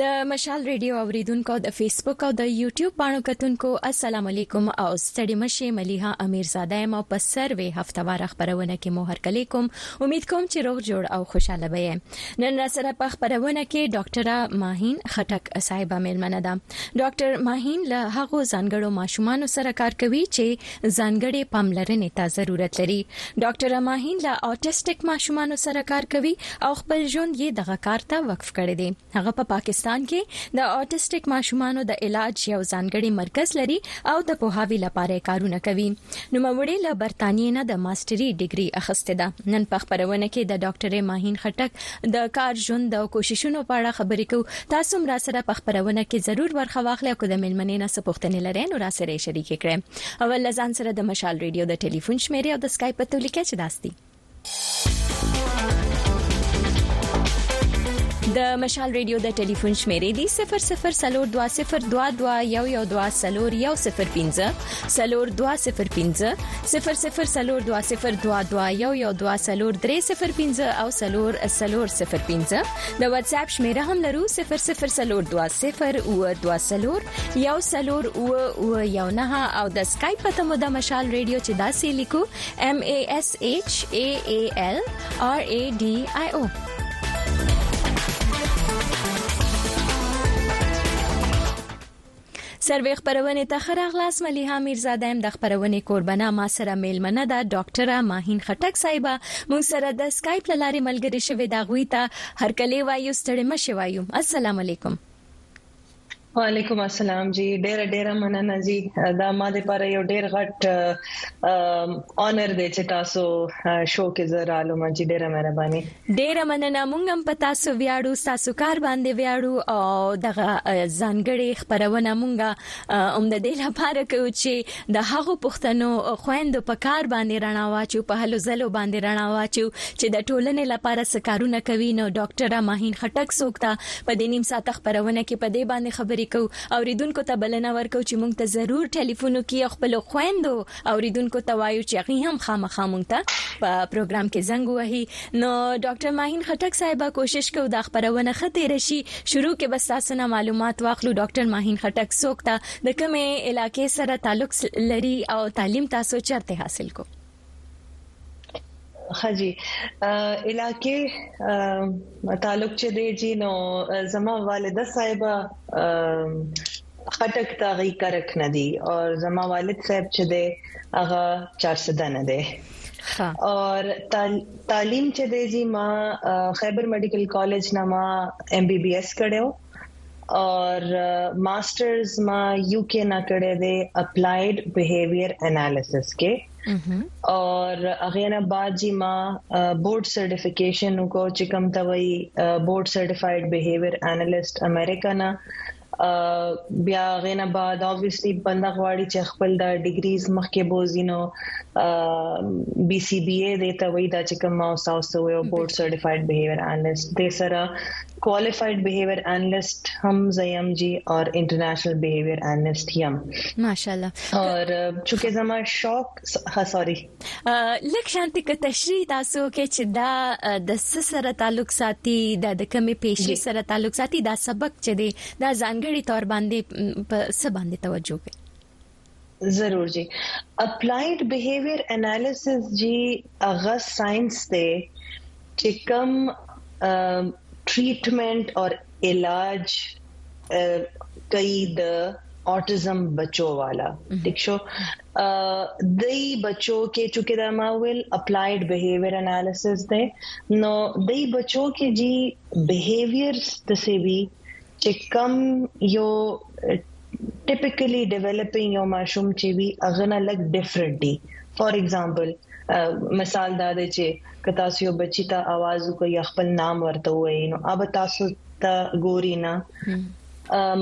د مشال ریډیو اوریدونکو د فیسبوک او د یوټیوب باندې کتونکو السلام علیکم او ستړي مشه مليها امیر زاده ما په سروي هفتوار خبرونه کې مو هر کلی کوم امید کوم چې روغ جوړ او خوشاله به نن را سره په خبرونه کې ډاکټر ماهین خټک صاحب ملمنه ده ډاکټر ماهین له هغه ځانګړو ماشومان سره کار کوي چې ځانګړي پاملرنې ته ضرورت لري ډاکټر ماهین له autistic ماشومان سره کار کوي او خپل ژوند یې دغه کار ته وقف کړی دی هغه په پاکستان افغانستان کې د autistic ماشومانو د علاج یو ځانګړي مرکز لري او د پوهاوی لپاره کارونه کوي. نو موري له برتانیې نه د ماستري ډیګري اخیسته ده. نن په خبرونه کې د ډاکټر ماهین خټک د کار ژوند او کوششونو په اړه خبرې کوو. تاسو را سره په خبرونه کې ضرور ورخه واخلئ او د ملمنې نه سپوښتنې لرئ نو را سره شریک کړئ. اول لزان سره د مشال ریډیو د ټلیفون شمیره او د اسکایپ په تولیکه چي داستي د مشال ریډیو د ټلیفون شمیرې دی 0002221220115 02215 00022212203 او 0005 د واتس اپ شمیره هم لرو 00022012001 او د اسکایپ ته مو د مشال ریډیو چې داسې لیکو M A S H A A L R A D I O. سروي خبرونه ته خراغلاس مليها میرزاده هم د خبرونه قربانه ما سره میلمنه ده ډاکټر ماهین خټک صاحبہ مون سره د اسکایپ لاري ملګری شوی دا غوي ته هر کله وایو ستړي مشه وایو. السلام علیکم وعلیکم السلام جی ډېر ډېر مننه جی. دا ما د لپاره یو ډېر غټ honor دی چې تاسو شو کې زه رالم جی ډېر مهرباني. ډېر مننه مونږ هم په تاسو ویاړو تاسو کار باندې ویاړو. او دغه ځانګړي خبرونه مونږه اوم د دې لپاره کوي چې د هغو پښتنو خويندو په کار باندې رڼا واچو په هلو زلو باندې رڼا واچو چې د ټولنې لپاره سکارونه کوي. نو ډاکټر ماهین خټک سوکتا په دې نیم ساعت خبرونه کې په دې باندې خبرې کوو اوریدونکو ته بلنه ورکو چې مونږ ته ضرور ټلیفون وکړي خپل خويندو اوریدونکو ته وایو چې هغه هم خامخا مونږ ته په پروګرام کې زنګ وهي نو ډاکټر ماهین خټک صاحب کوشش کوي د خبرونه خته رشي شروع کې بس تاسو نه معلومات واخلو. ډاکټر ماهین خټک څوک ته د کومه علاقې سره تعلق لري او تعلیم تاسو چرته حاصل کو خجی علاقې تعلق چې دی جی نو زما والده صاحب خټک تاغي کرک ندي او زما والد صاحب چې دی هغه 400 نه دی اور تعلیم چې دی جی ما خیبر میډیکل کالج نه ما ایم بي بي اس کړو और मास्टर्स मां यूके ना करे दे अप्लाइड बिहेवियर एनालिसिस के और अगेना बाद जी मां बोर्ड सर्टिफिकेशन को चिकम तवई board certified behaviour analyst America ना بیا غینا بعد obviously بندا غواړي چې خپل د ډیګریز مخکې بوزینو بي سي بي اي دیتا وای دا چې کوم او تاسو یو بورډ سرټیفاید بیهیویر انالیست د سره क्वालिफाइड बिहेवियर एनालिस्ट हम जयम जी और इंटरनेशनल बिहेवियर एनालिस्ट हम माशाल्लाह और चूंकि زما شوق ها سوري لکه شانتي ک تشریح تاسو کې چې دا د سره تعلق ساتي د کمې پیشي سره تعلق ساتي دا سبق چې دی دا ځانګړي تور باندې په څه باندې توجه کوي ضرور جی اپلائیډ بیهیویر انالیسس جی اغه ساينس دی چې کوم ट्रीटमेंट और इलाज कई द ऑटिज्म बच्चों वाला ठीक शो दई बच्चों के चूंकि दमाविल applied behaviour analysis they know दई बच्चों के जी बिहेवियर्स तसे भी चिकम यो टिपिकली डेवलपिंग यो माशूम ची भी अगना लग डिफरेंटली फॉर एग्जांपल مثال دا دی چې کتا سیو بچی ته आवाज کوي خپل نام ورته وایي نو اب تاسو ته ګوري نه ام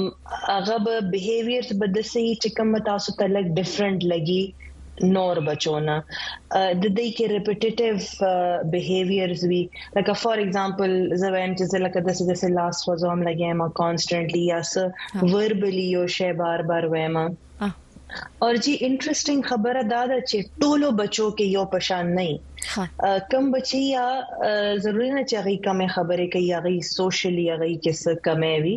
هغه به بیهیویرز بدسي چې کوم تاسو ته لګ ډیفرنٹ لګي نور بچونه د دې کې ریپټیټیو بیهیویرز وی لکه فار ایگزامپل زوین چې لکه د څه د لاس وځوم لګي ما کانستنټلی یا س وربلی یو شی بار بار وایم اور جی interesting خبره دا ده چې ټولو بچو کې یو پشان نه کم بچي یا ضروري نه چې هغه کم خبرې کوي هغه socially هغه کیسه کمې وي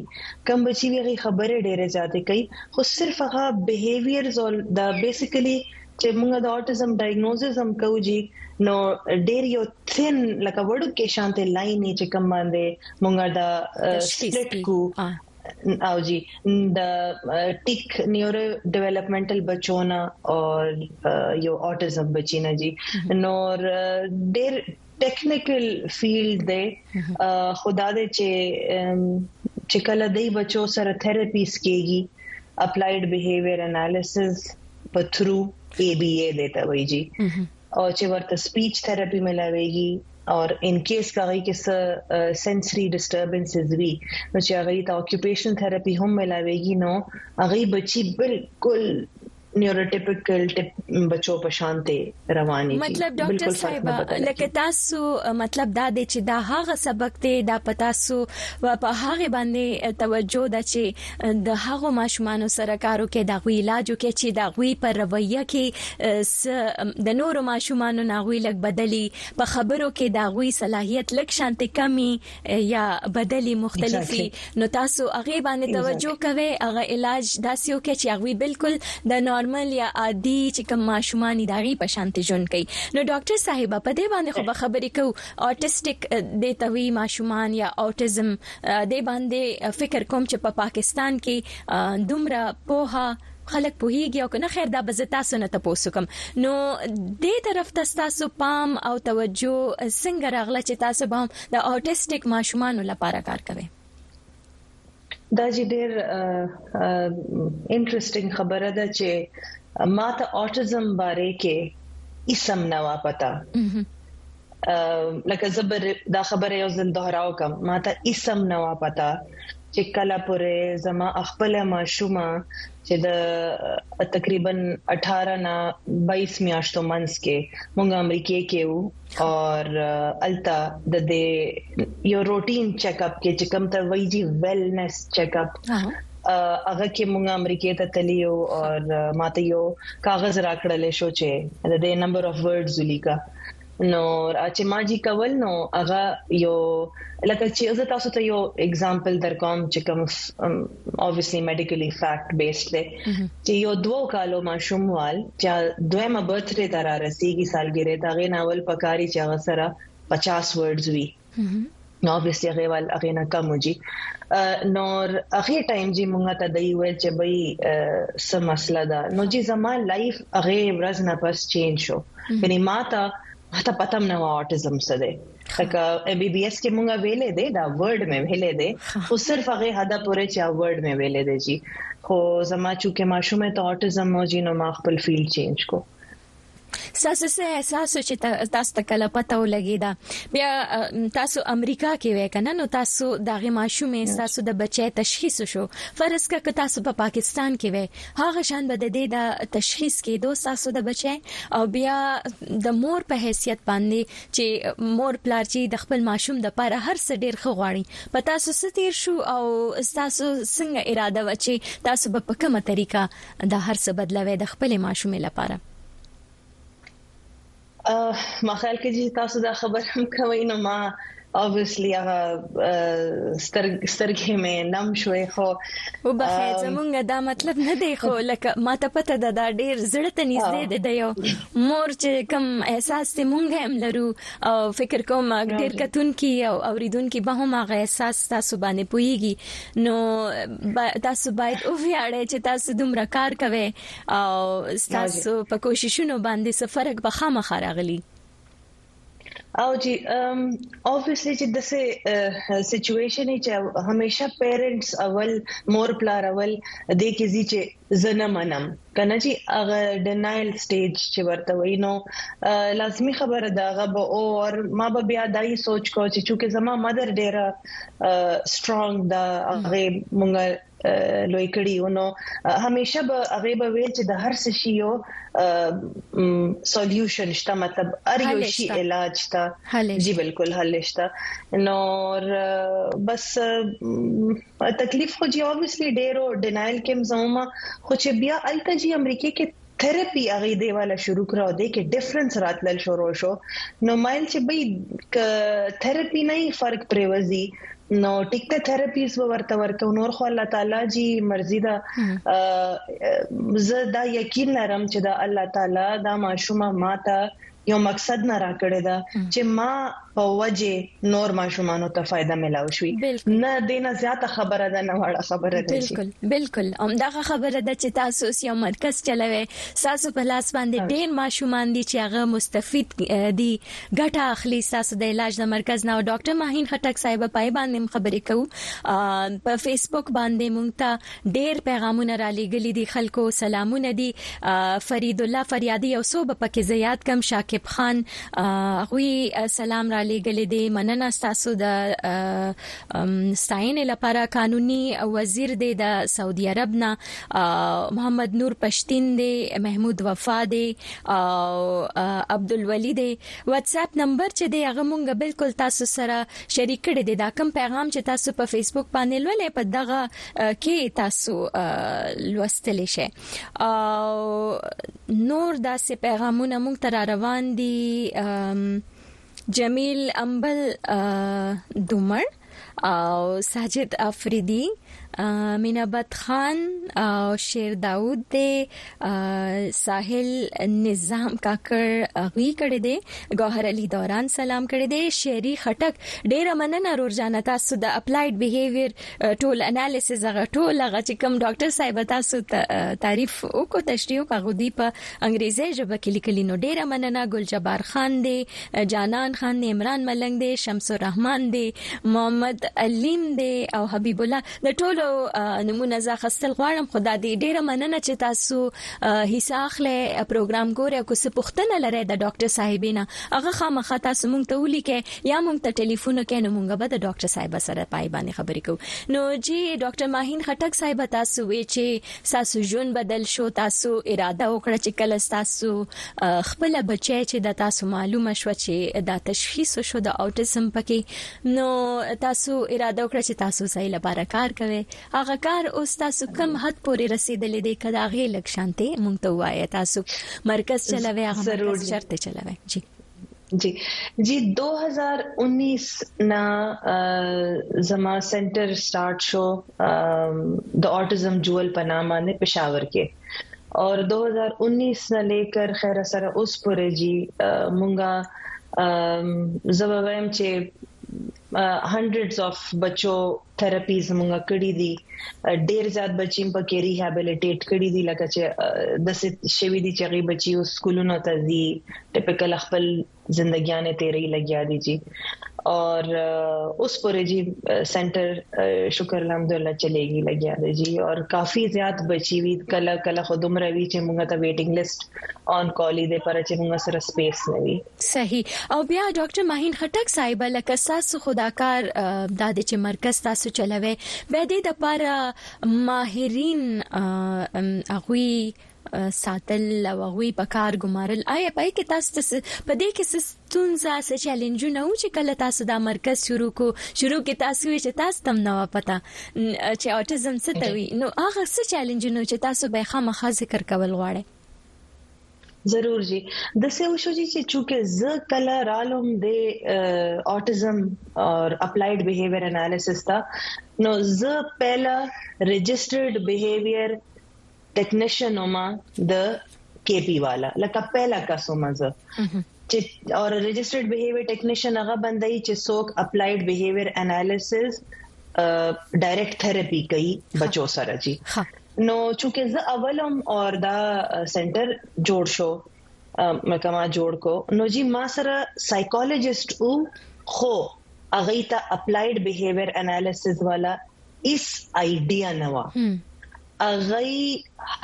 کم بچي هغه خبرې ډېرې زیاتې کوي خو صرف هغه behaviors او دا basically چې موږ د autism diagnosis هم کوو جی نو ډېر یو thin لکه وړو کې شانته line چې کوم باندې موږ دا split کو او جی د ټیک neurodevelopmental بچونه او یو autism بچینا جی نور ډېر technical field دی خدا دې چې چې کله دای بچو سره therapies کېږي applied behavior analysis په through ABA دیتا وایي جی او چې ورته speech therapy ملاويږي اور ان کیس کاغی کې څه سنسري ډیسټربنسز وي نو چې هغه ته اکیوپیشن تھراپي هم ملاويږي نو هغه بچي نیوروټیپیکل بچو په شانته رواني مطلب ډاکټر صاحب لکه تاسو مطلب دا دی چې دا هغه سبق دی دا پتا سو په هغه باندې توجه ده چې د هغه ماشومان سره کارو کې د غوي علاج کې چې د غوي پر رویه کې د نورو ماشومان نه غوي لګ بدلی په خبرو کې د غوي صلاحيت لک شانته کمی یا بدلی مختلفي نو تاسو هغه باندې توجه کوئ هغه علاج داسیو کې چې غوي بالکل د نور نارمل یا عادي چې کوم ماشومان داغي په شانتي جون کوي. نو ډاکټر صاحب په دې باندې خو خبرې کو اوټیسټک د توي ماشومان یا اوټیزم د باندې فکر کوم چې په پا پاکستان کې دومره پوها خلک پوهیږي او کنه خیر دا به زه تاسو نه تاسو کوم نو دې طرف ته تاسو پام او توجه څنګه راغله چې تاسو به د autistic ماشومان لپاره کار کوئ دا چې ډېر interesting خبره ده چې ما ته autism باره کې اسم نه وا پتا لکه زبر دا خبره یو ځل دوهراو کوم ما ته اسم نه وا پتا چې کله پورې زما خپل ماشومه چې د تقریبا 18 نه 22 میاشتو منځ کې مونږ امریکای کې وو اور التا د دې یو routine checkup کې چې کوم ته وایي wellness checkup هغه کې مونږ امریکای ته تلیو اور ماته یو کاغذ راکړل شو چې د دې number of words ولیکا نو چې ما جی کول نو هغه یو لکه چې زه تاسو ته یو example درکوم چې کوم obviously medically fact based دی چې یو دوه کالو ماشوموال چې دویمه birthday تر رسیدي سالګره دا غي ناول پکاري چې هغه سره 50 words وي نو obviously هغه ول هغه نه کم وږي نور هغه time چې مونږ ته دی ویل چې بای سم مسله ده نو چې زما life هغه ورځ نه پس change شو یعنی ما ته ته پتم نه autism څه دی لکه MBBS کې مونږه ویلې ده دا word مې ویلې ده خو صرف هغه حدا پورې چې word مې ویلې ده جی خو زما چې ماشومه ته autism مو جی نو ما خپل field change کو تاسو څه احساس چې تاسو ته کله پته ولګی دا بیا تاسو امریکا کې وای کنه نو تاسو دغه ماشومې تاسو د بچي تشخیص شو فرض کړه تاسو په پاکستان کې وای هغه شان به د دې د تشخیص کې دوه تاسو د بچي او بیا د مور په حیثیت باندې چې مور پلار چې د خپل ماشوم د لپاره هر څه ډیر خغواړي په تاسو ستیر شو او تاسو څنګه اراده وچی تاسو په کومه طریقه د هر څه بدلوي د خپل ماشوم لپاره ما خیال کې چې تاسو دا خبر هم کوي نو ما obviously هغه سترګې مې نم شوې خو او بخیر زمونږ دا مطلب نه دی خو لکه ما ته پته ده دا ډیر زړه ته نږدې دی یو مور چې کم احساس ته مونږ هم لرو او فکر کوم ډیر کتون کی او اوریدون کی به هم هغه احساس تاسو باندې پويږي نو تاسو باید او ویاړئ چې تاسو دومره کار کوئ او تاسو په کوششونو باندې سفرک به خامخا راغلي او جی obviously چې د سه سچويشن چې همیشه پیرنټس اول مور پلار اول د کې زی چې زنه منم کنه چې هغه denial stage چې ورته وینو لازمی خبره ده هغه او اور ما به بیا دای سوچ کو چې چې زما mother ډیره strong دا هغه مونږ لوی کړي نو همیشه به هغه به ویل چې د هر څه شی یو solution شته مطلب هر یو شی علاج شته جی بالکل حل شته نو بس تکلیف خو جی obviously ډیرو denial کې مزومه خو چې بیا الته جی امریکای کې تھراپي هغه دیواله شروع کړو د کې difference راتلل شروع شو نو مایل چې به تھراپي نه فرق پریوزي نو ټیک ته therapies ورته ورکو نور خو الله تعالی جی مرزي دا زه دا یقین لرم چې دا الله تعالی دا ماشومه ماته یو مقصد نه راکړی دا چې ما په وجه نور ماشومانو ته فائدہ ملاو شي نه دینه زیاته خبره ده نه وړه خبره ده بالکل بالکل همدا خبره ده چې تاسو یو مرکز چلوي تاسو په لاس باندې ډیر ماشومان دي چې هغه مستفید دي ګټه اخلي تاسو د علاج د مرکز نه ډاکټر ماهین خټک صاحب پای باندې خبرې کوو په فیسبوک باندې مونږ ته ډیر پیغامونه را لېګلې دي خلکو سلامونه دي فرید الله فریادي یو څو په کې زیات کم شاکر عاقب خان غوي سلام را لګلې دي مننه تاسو د ستاین لپاره قانوني وزیر دی د سعودي عرب نه محمد نور پښتين دی محمود وفا دی او عبد الولي دی واتس اپ نمبر چې دی هغه مونږ بالکل تاسو سره شریک کړی دی دا کوم پیغام چې تاسو په فیسبوک باندې ولې په دغه کې تاسو لوستل شي او نور داسې پیغامونه مونږ تر روان باندې جمیل امبل دومر او ساجد افریدي مینابت خان او شیر داوود دی ساحل نظام کاکر غوي کړي دي ګوهر علي دوران سلام کړي دي شيري خټک ډیره مننه رور جان تاسو د applied behavior ټول analysis هغه ټول هغه چې کوم ډاکټر صاحب تاسو تعریف وکړو تشریح کاغو دی په انګریزي ژبه کې لیکلي نو ډیره مننه ګل جبار خان دی جانان خان دی عمران ملنګ دی شمس الرحمن دی محمد علیم دی او حبیب الله د ټولو نمونه زه خستل غواړم خدا دې ډیره مننه چې تاسو حصہ اخلي پروګرام ګوري او څه پوښتنه لري د ډاکټر صاحبینا هغه خامخا تاسو مونږ ته ولیکې یا مونږ ته ټلیفون وکړئ نو مونږ به د ډاکټر صاحب سره پای باندې خبرې کوو. نو جی ډاکټر ماهین خټک صاحب تاسو وی چې تاسو جون بدل شو تاسو اراده وکړه چې کله تاسو خپل بچی چې د تاسو معلومه شو چې دا تشخیص شو د اوټیزم پکې نو تاسو اراده وکړه چې تاسو صحیح لپاره کار کوئ هغه کار اوس تاسو کم حد پورې رسیدلې دي کدا غي لک شانته مونږ ته وایي تاسو مرکز چلوي هغه ضرور شرط چلوي جی جی جی 2019 نا زما سنټر سٹارټ شو د اوټیزم جول پنامه نے پېښور کې और 2019 से लेकर खैर सर उस पूरे जी मुंगा जवाबम چې هندرډز اف بچو تھراپی زموږه کړې دي ډیر زیات بچیم په کې ریهابیلیټیټ کړې دي لکه چې د څه شوی دي چې غي بچي او سکولونو ته دي ټیپیکل خپل ژوندګیانه تیرې لګیا دي جی اور اس پر جی سینٹر شکر الحمدللہ چلے گی لگیا دے جی اور کافی زیاد بچی ہوئی کلا کلا خودم روی چې موږ ته ویټینګ لیست آن کال دې پر چې موږ سره سپیس نوي صحیح او بیا ډاکټر ماهین خټک صاحب لکه ساس خداکار د دې چې مرکز تاسو چلوي به دې د لپاره ماهرین اغوي ساتل او غوي په کار ګمارل آیا پای کې تاسو په دې کې ستونزه څه چیلنجونه و چې کله تاسو دا مرکز شروع کو شروع کې تاسو چې تاسو تم نه پتا چې اوټیزم څه ته وي نو هغه څه چیلنجونه چې تاسو به خامخا ذکر کول غواړئ ضرور جی د څه وشو چې چونکه ز کله رالم د autism اور applied behavior analysis تا نو ز پہلا registered behavior technician وما د KP والا لکه پہلا کسومه ز چې اور registered behavior technician هغه بندای چې څوک applied behavior analysis direct therapy کوي بچو سره جی نو چونکه زه اولم اور دا center جوړ شو مکما جوړ کو نو جی ما سره سایکولوژیست او خو اغه ته اپلایډ بیهیویر انالیسس والا اس ایډیا نو اغه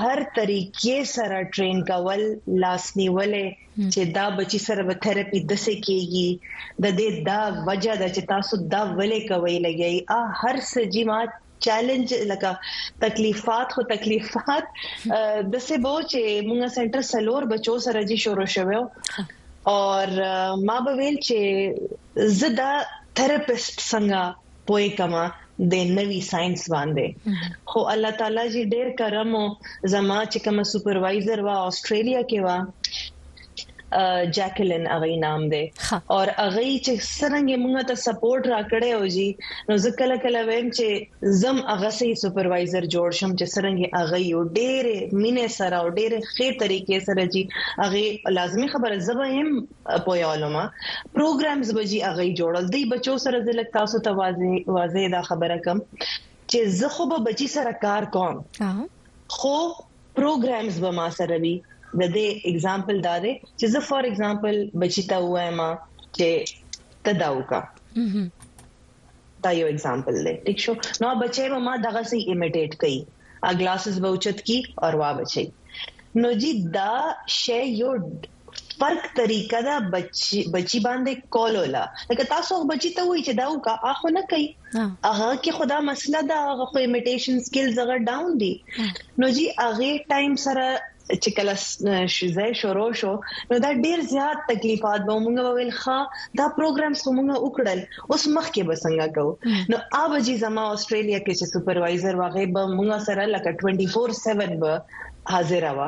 هر طریقې سره ټرین کول لاس نیولې چې دا بچی سره به تھراپي د څه کېږي د دې دا وجہ د چې تاسو دا ولې کوي لګي ا هر سجی ما چیلنج لکه تکلیفات خو تکلیفات د څه بو چې موږ center سلور بچو سره جي شروع شوو اور ما به ویل چې زدا therapist څنګه پوي کما د نوي ساينس باندې خو الله تعالی جی ډېر کرم زما چې کوم supervisor وا استرالیا کې وا جاکلین اغه نام دی او اغه چې څنګه موږ ته support راکړې او جی نو ځکه کله ویم چې زم اغه سي supervisor جوړ شم چې څنګه اغه یو ډېر مینه سره او ډېر ښه طریقې سره جی. اغه لازمی خبره زبهم پویالما programs بجی اغه جوړل دی بچو سره زلک تاسو ته واضح واضح دا خبره کم چې زه خو به بچی سره کار کوم. خو programs به ما سره وي د دې example دا دی چې زه for example بچیتا وایم چې تداوکا دا یو example دی ٹھیک شو نو بچي ما دغه سي imitate کړي ا glasses به اوچت کی اور وا بچي نو جی دا شی یو فرق طریقه دا بچي بچي باندې کول ولا لکه تاسو بچي ته وای چې دا وکا اخو نه کوي هغه کې خدا مسله دا هغه imitation skills هغه down دي نو جی هغه time سره چې کله شزه شروع شو نو دا ډیر زیات تکلیفات به موږ ویل ښا دا programs موږ وکړل. اوس مخکې به څنګه کوو؟ نو اوب جی زما استرالیا کې چې supervisor واغې به موږ سره لکه 24/7 به حاضر وا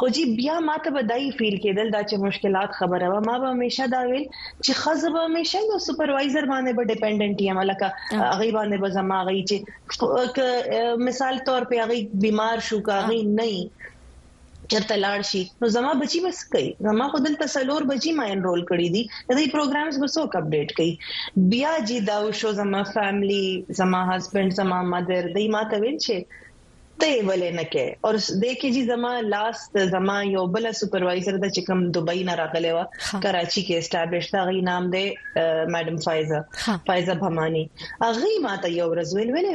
خو جی بیا ماته بدای feel کېدل دا چې مشکلات خبره وا ما به همیشه دا ویل چې خزه به همیشه یو supervisor باندې به dependent یم. لکه هغه باندې به زما هغه چې مثال تور په هغه بیمار شو کا هغه نه چرته لاړ شي نو زما بچي بس کوي زما خو دلته سلور بچي ما enroll کړی دي د دې programs به څوک update کوي بیا جی دا شو زما family زما husband زما mother دای ما ته ویل چې ته ولې نه کې او دیکھې جی زما last زما یو بل supervisor د چکم دبي نه راغلی و کراچي کې establish دا غي نام دی madam فایزا فایزا بھمانی اغه ما ته یو ورځ ویل ویل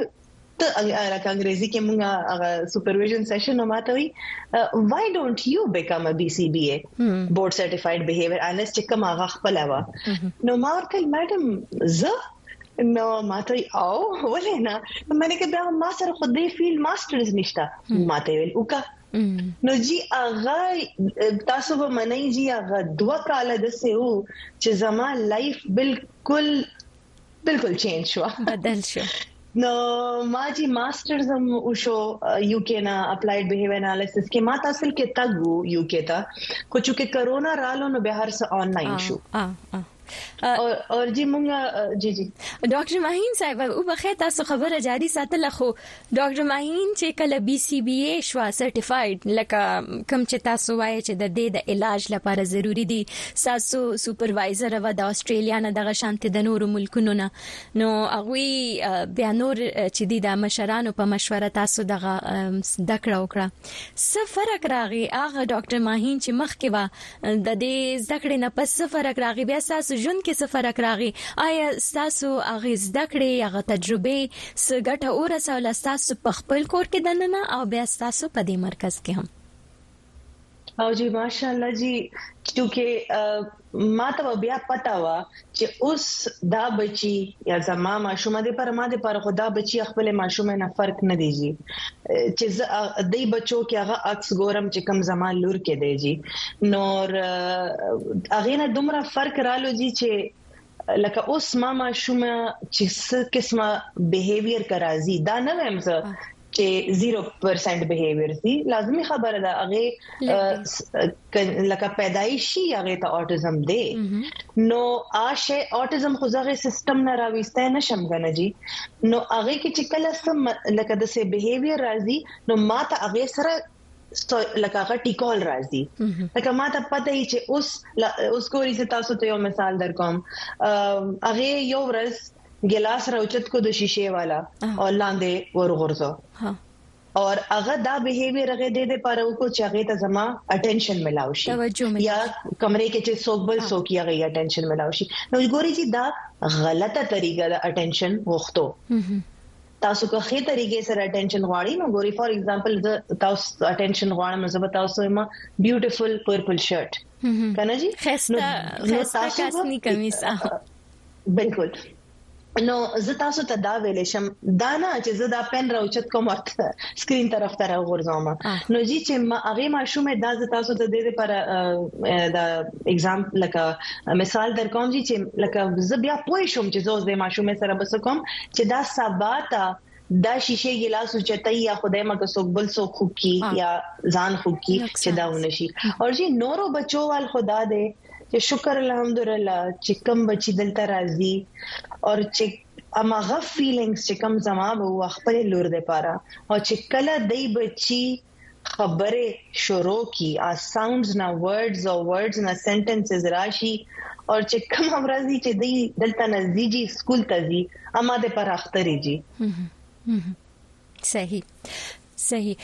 ته لکه انګریزي کې موږ هغه supervision session ماته وی why don't you become a BCBA board certified behavior analyst چې کوم هغه خپل وا نو ما ورته madam زه نو ماته او ولې نه مې کې بیا ما سره خو دې field masters نشته ماته ویل وکا نو جی اغه تاسو به منئ جی اغه دوا کال د سه وو چې زما life بالکل بالکل change شو بدل شو نو ما جی masters هم وشو UK نه applied behavior analysis کې ما تاسو کې تګو یو کې تا خو چې کرونا رالو نو به هر څه آنلاین شو او او جی مونږه جی جی. ډاکټر ماهین صاحب او بخیر تاسو خبره جاری ساتل خو ډاکټر ماهین چې کله BCBA شوا certified لکه کم چې تاسو وایي چې د دې د علاج لپاره ضروری دي تاسو supervisor و د استرالیا نه دغه شانت د نورو ملکونو نه. نو هغه بیا نور چې دي د مشرانو په مشوره تاسو دغه دکړه وکړه. څه فرق راغی؟ هغه ډاکټر ماهین چې مخکې و د دې ذکر نه پس فرق راغی؟ بیا تاسو ژوند کې څه فرق راغی؟ آیا تاسو هغه زده کړې هغه تجربه سګټه اورسول تاسو په خپل کور کې دننه او بیا تاسو په دې مرکز کې هم او جی ماشاءالله جی چې ما ته بیا پتا و چې اوس دا بچي یا زما ماشومه دې پر ما دې پر خدا بچي خپل ماشومه نه فرق نه دیږي چې دې بچو کې هغه عکس ګورم چې کم زما لور کې دیږي نور هغه نه دومره فرق رالو جی چې لکه اوس ما ماشومه چې څه قسمه behavior کرازي دا نه ویم زه چې 0% behavior دي لازمي خبره ده هغه لکه پیدایشي هغه ته autism دی نو آشه autism خو ځغه سیستم نه راويسته نشم غنه جی نو هغه کې چې کله سم لکه د سه behavior راځي نو ماته هغه سره لکه هغه tackle راځي لکه ما ته پته هي چې اوس اوس کوی چې تاسو ته یو مثال درکوم هغه یو ورځ ګلاس راوچت کو د شیشه والا او لاندې ورغورځو اور هغه دا behavior هغه د دې پر کو چاغه ته زما attention ملاو شي یا کمرې کې چې څوک بل څوک یې هغه attention ملاو شي نو ګوري چې دا غلطه طریقه ده attention وختو تاسو که خې طریقې سره attention غواړئ نو ګوري for example د تاسو attention غواړم زه به تاسو ما beautiful purple shirt کنه جی خسته خسته کاسنی کمیس بالکل نو زه تاسو ته دا ویلې شم دا نه چې زه دا pen راوچت کوم ورته screen طرف ته راغورځوم نو جی چې ما هغه ماشومه دا زه تاسو ته د دې پر دا اگزام لکه مثال در کوم جی چې لکه زه بیا پوه شم چې زه د ماشومه سره بس کوم چې دا سبا ته دا شیشه ګلاس اوچتای یا خدای مګه څوک بل څوک خو کی یا ځان خو کی چې دا ونشي او جی نورو بچو وال خدا دې چې شکر الحمدلله چې کم بچی دلته راځي او چې اماغه فیلینګز چې کم زما به خپل لور ده پاره او چې کله دای بچی خبره شروع کی. ا sounds نا words او words نا sentences راشي او چې کوم امراضي چې دی دلته نزدیکی سکول ته ځي اما د پر اختري جی. صحیح صحیح.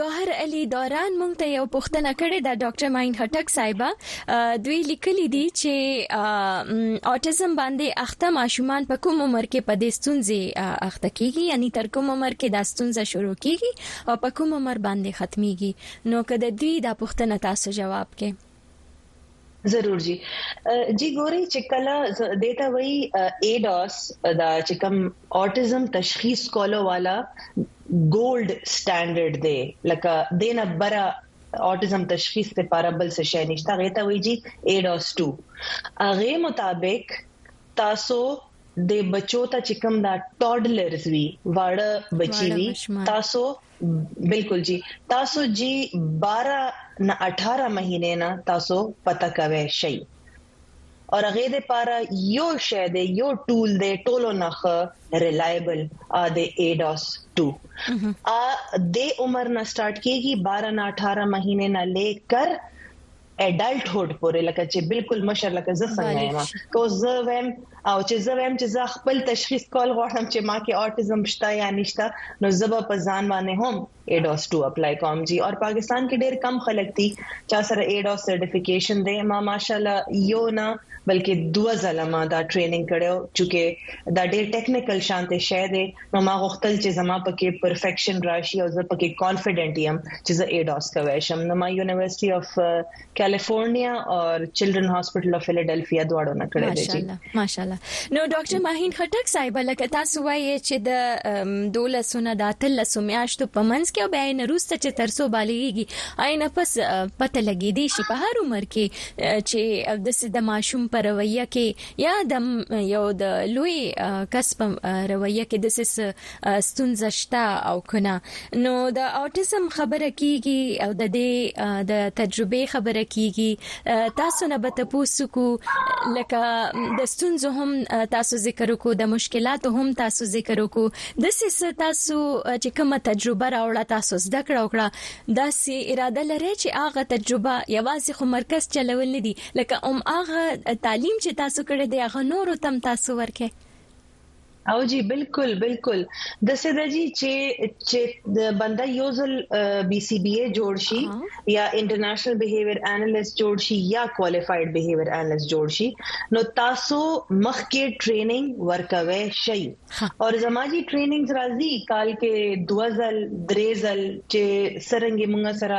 ګوهر علي دوران مونږ ته یو پوښتنه کړې ده ډاکټر ماین هټک صاحب دوی لیکلي دي چې اوټیزم باندې اخته ماشومان په کوم عمر کې په دې ستونزې اخته کیږي؟ یعنی تر کوم عمر کې دا ستونزه شروع کیږي او په کوم عمر باندې ختميږي نو کله دوی دا پوښتنه تاسو جواب کې ضرور جی. جی ګوري چې کله دیتا وای ADOS دا چې کوم اوټیزم تشخیص کولو والا gold standard دی لکه دینه برا اوټیزم تشخیص لپاره بل څه شي نشته غیته وی جی ADOS 2 هغه مطابق تاسو د بچو ته چکم دا toddlers وی واړه بچی وی تاسو بالکل جی تاسو جی 12 نه 18 مهینه نه تاسو پتا کوي شي اور هغه د پاره یو شی دی یو tool دی ټولو نخ reliable ا د ADOS 2 ا د عمر نه سٹارټ کیږي 12 نه 18 مہینے نه لیکر adulthood پورې لکه چې بالکل مشر لکه زه څنګه یم کو زه ویم او چې زه ویم چې زه خپل تشخیص کول غواړم چې ما کې اوټیزم شته یا نشته نو زه په ځان باندې هم ADOS 2 apply کوم جی او پاکستان کې ډېر کم خلک دي چې سره ADOS certification دی ما ماشاالله یو نه بلکې دوه ځله ما دا training کړو چې دا ډېر technical شانته شې دی نو ما غوښتل چې زما پکې perfection راشي او زه پکې confident یم چې زه ADOS کوي شم نو ما University of California او Children Hospital of Philadelphia دواړو نه کړې دي ماشاءالله ماشاءالله نو ډاکټر ماهین خټک صاحب لکه تاسو وایي چې د دولسونه د اتلسو میاشتو په منځ کې او بیا نه روسته چې ترسو بالغيږي آینه پس پته لګې دي چې په هر عمر کې چې د د ماشوم په رویه کې یا د یو د لوی کسب رویه کې د سس ستونزه شته او کنه نو د اوټیزم خبره کیږي او د دې د تجربه خبره کیږي تاسو نه به تاسو کو لکه د ستونزو هم تاسو ذکر وکړو د مشکلاتو هم تاسو ذکر وکړو د سس تاسو چې کومه تجربه راوړه تاسو زده کړو کړه دا سي اراده لري چې هغه تجربه یوازې خو مرکز چلول دي لکه ام هغه تعلیم چې تاسو کړی دی هغه نور تم تاسو ورکه او جی بالکل بالکل د سده جی چې چې د بندا یوزل بي سي بي اي جوړ شي یا انټرنیشنل بیهیویر انالیست جوړ شي یا کوالیفاید بیهیویر انالیست جوړ شي نو تاسو مخکې ټریننګ ورکوي شي او زماجی ټریننګز راځي کال کې 2000 درېزل چې سرنګي موږ سره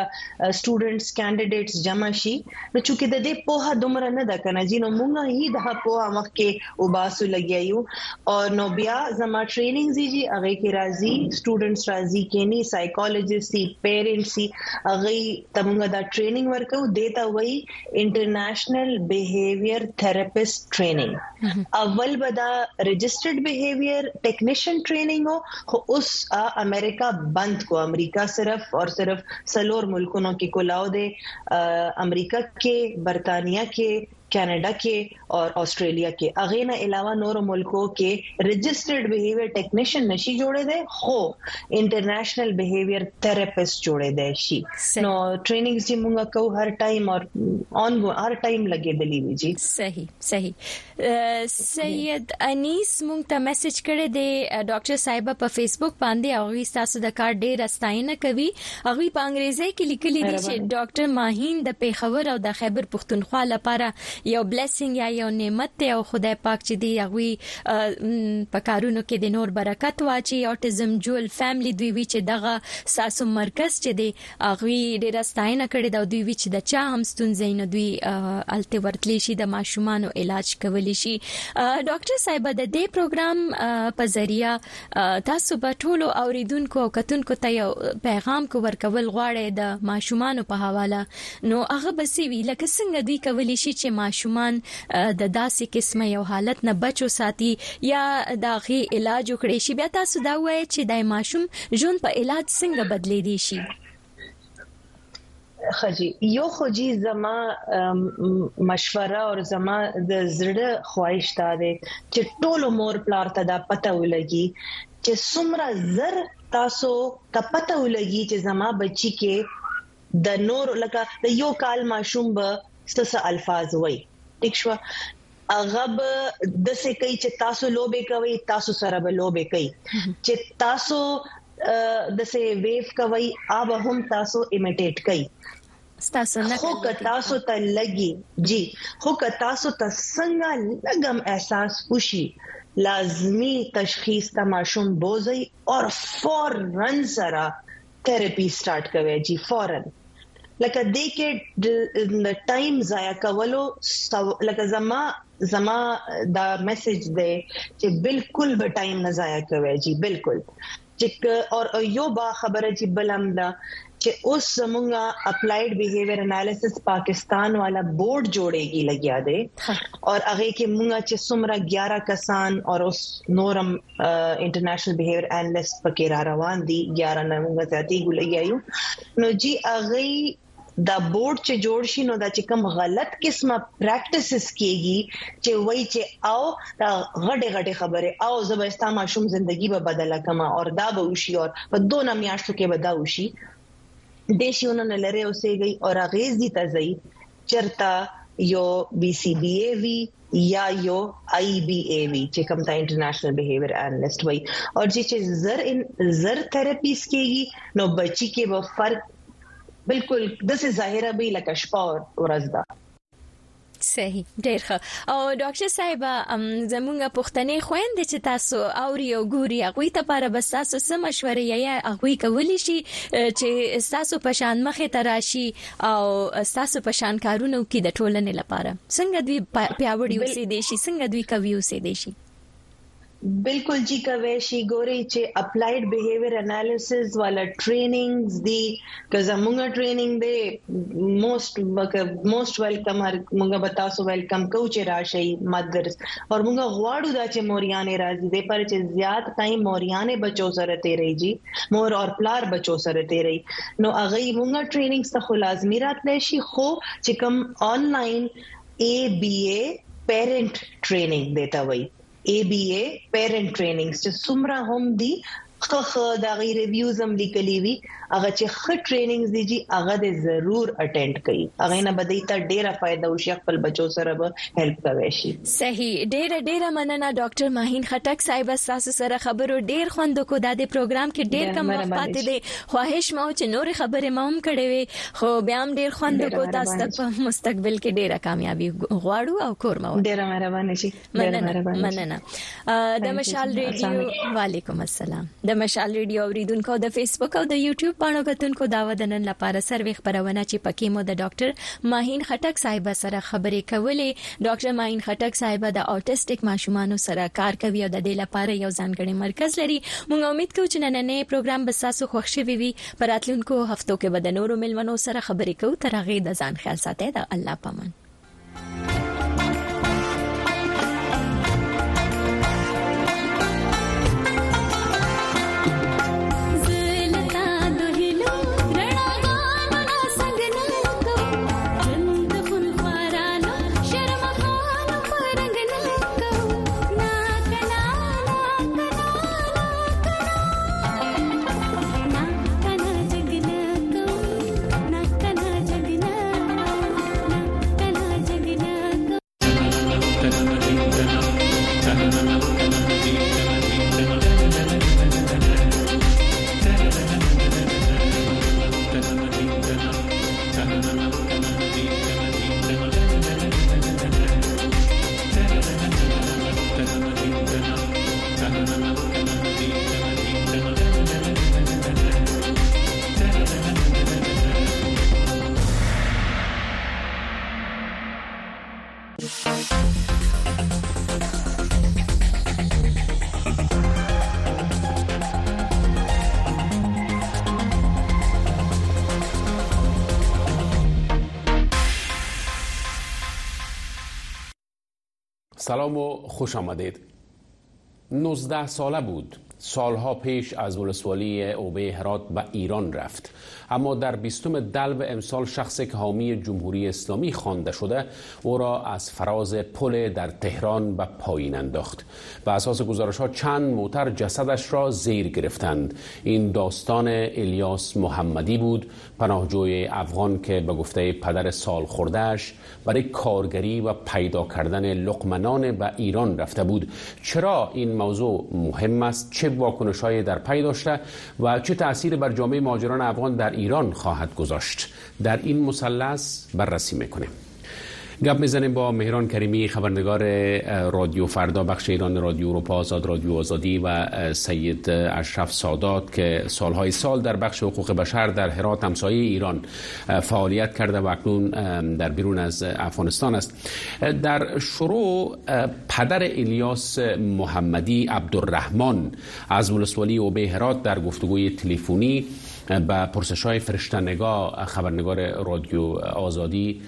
سټوډنټس کینډیډیټس جمع شي نو چې د دې په دومره نه ده کنه جی نو موږ هی د په مخکې وباسو لګیایو او نو بیا زما ټریننګ زیږي هغه کې راځي سټوډنټس راځي کینی سایکولوژیست سي پیرنټس سي هغه تمغه دا ټریننګ ورکو دیتا وای انټرنیشنل بیهیویر تھراپیست ټریننګ اول بدا رجسٹرډ بیهیویر ټیکنیشن ټریننګ هو اوس امریکا بند کو امریکا صرف اور صرف سلور ملکونو کې کولاو دے امریکا کې برتانیہ کې کینیډا کې او استرالیا کې اغه نه علاوه نور ملکو کې registered behavior technician نشي جوړې ده خو انټرنیشنل بيهیوير تھراپیست جوړې ده شي نو trainings چې موږ کو هر time اور on go هر time لګې دلی وی جی صحیح صحیح سید انیس موږ ته message کړی دی ډاکټر صاحب په فیسبوک باندې او تاسو د کار ډیر استاینه کوي هغه په انګریزي کې لیکلي دي چې ډاکټر ماهین د پیښور او د خیبر پښتونخوا لپاره یو blessing یا یو نعمت دی او خدای پاک چې دی هغه په کارونو کې د نور برکت واچي. Autism جول family دوی وی چې دغه ساسو مرکز چې دی هغه ډیر استاینه کړی دا دوی وی چې د چا هم ستونزې نه دوی الته ورتلی شي د ماشومان علاج کولی شي. ډاکټر صاحب د دې پروګرام په ذریعہ تاسو په ټولو اوریدونکو او کتونکو ته یو پیغام کو ورکول غواړي د ماشومان په حواله. نو هغه بسې وی لکه څنګه دوی کولی شي چې ماشومان د داسې قسمه یو حالت نه بچو ساتي یا داغي علاج وکړي شي. بیا تاسو دا وایي چې د ماشوم ژوند په علاج څنګه بدلی دي شي. خجی یو خوجی زما مشوره او زما د زړه خواهش تا ده چې ټول مور پلار ته دا پته ولګي چې څومره زر تاسو ته پته ولګي چې زما بچی کې د نور لکه د یو کال ماشوم به ستاسو الفاظ وای. ټیک شو هغه د څه کوي چې تاسو لوبه کوي تاسو سره به لوبه کوي چې تاسو د څه ویو کوي اوب هم تاسو ایمیټیټ کوي تاسو نه خو که تاسو ته لګي جی خو که تاسو ته څنګه لګم احساس وشي لازمی تشخیص ته ماشوم بوزي او فورن سره therapy start کوي جی فورن لکه دې کې د time ضایع کولو لکه زما زما دا message دی چې بالکل به time نه ضایع کوي جی بالکل چې اور یو با خبره چې بلم دا چې اوس زمونږه Applied Behavior Analysis پاکستان والا board جوړېږي لګیا دی اور هغه کې مونږه چې څومره 11 کسان اور اوس نورم انټرنیشنل بیهیویر انالیست پکې را روان دي 11 نه مونږه ذاتي ګلګیایو نو جی هغه دا بورډ چې جوړ شي نو دا چې کوم غلط قسمه پریکټیسز کیږي چې وای چې او دا غټه غټه خبره او زبستا ماشوم ژوندۍ به بدله کما او دا به وشي او په دوه میاشتو کې به دا وشي دیشیونه لره اوسې گئی او اغیز دي تزي چرتا یو BCBA وی یا یو IBA وی چې کوم تا international behavior analyst وای او چې زر زر therapies کېږي نو بچی کې به فرق بالکل د څه ظاهره به لکه شپه ورځ ده. صحیح ډیر ښه. او ډاکټر صاحب زمونږ پښتنې خويندې چې تاسو اوري او ګوري هغه ته لپاره بس تاسو سم مشورې یا هغه کولی شي چې تاسو په شان مخه تراشي او تاسو په شان کارونه کوي د ټولنې لپاره. څنګه دوی پیاوړي اوسې دي شي؟ څنګه دوی کوي اوسې دي شي بالکل جی کویشي ګوري چې اپلایډ بیهیویر انالیسز والا ټریننګز دی کزه مونږه ټریننګ دی موست موست ویلکم مونږه بتاسو ویلکم کو چې راشي مدرس او مونږه غواړو دا چې موریانې راځي دی پر چې زیات ټایم موریانې بچو سره ته رہی جی مور اور پلار بچو سره ته رہی نو هغه مونږه trainings ته خو لازمي راتلې شي خو چې کوم online ABA parent training دیتا وایي ABA parent trainings. چې څومره هم دي خخ دا غي reviews هم لیکلي وي هغه چې خ trainings دي جی هغه د ضرور attend کړي هغه نه بدای ته ډیره فائدہ وشي خپل بچو سره به help کوي شي صحیح ډیره ډیره مننه ډاکټر ماهین خټک صاحب تاسو سره خبرو ډیر خوند کو د پروګرام کې ډیر کم وخت پاتې دي خواهش مو چې نور خبره مو هم کړې وي خو بیا هم ډیر خوند کو تاسو ته په مستقبل کې ډیره کامیابی غواړو او کور مو ډیره مهرباني شي مننه د مشال ریډیو وعلیکم السلام۔ د مشال ریډیو اوریدونکو د فیسبوک او د یوټیوب باندې غتونکو دا ودنن لپاره سروي خبرونه چې پکې مو د ډاکټر ماهین خټک صاحب سره خبرې کولې. ډاکټر ماهین خټک صاحب د autistic ماشومان سره کار کوي او د دې لپاره یو ځانګړي مرکز لري. موږ امید کوو چې نننې پروګرام به تاسو خوښ شي وي. پر راتلونکو هفتو کې به د نورو ملمنو سره خبرې کوو تر هغه د ځان خیال ساتئ. د الله پامان سلام و خوش آمدید. 19 ساله بود سالها پیش از ولسوالی اوبه هرات به ایران رفت. اما در بیستم دلو امسال شخصی که حامی جمهوری اسلامی خوانده شده او را از فراز پل در تهران به پایین انداخت و اساس گزارش ها چند موتر جسدش را زیر گرفتند. این داستان الیاس محمدی بود پناهجوی افغان که به گفته پدر سال خوردهش برای کارگری و پیدا کردن لقمنان به ایران رفته بود. چرا این موضوع مهم است؟ چه واکنش های در پی داشته و چه تأثیر بر جامعه ماجران افغان در ایران خواهد گذاشت. در این مثلث بررسی می‌کنیم. گپ می‌زنیم با مهران کریمی خبرنگار رادیو فردا بخش ایران رادیو اروپا آزاد رادیو آزادی و سید اشرف سادات که سالهای سال در بخش حقوق بشر در هرات همسایه ایران فعالیت کرده و اکنون در بیرون از افغانستان است. در شروع پدر الیاس محمدی عبدالرحمن از ولسوالی اوبه هرات در گفتگوی تلفنی به پرسش های فرشتنگاه خبرنگار رادیو آزادی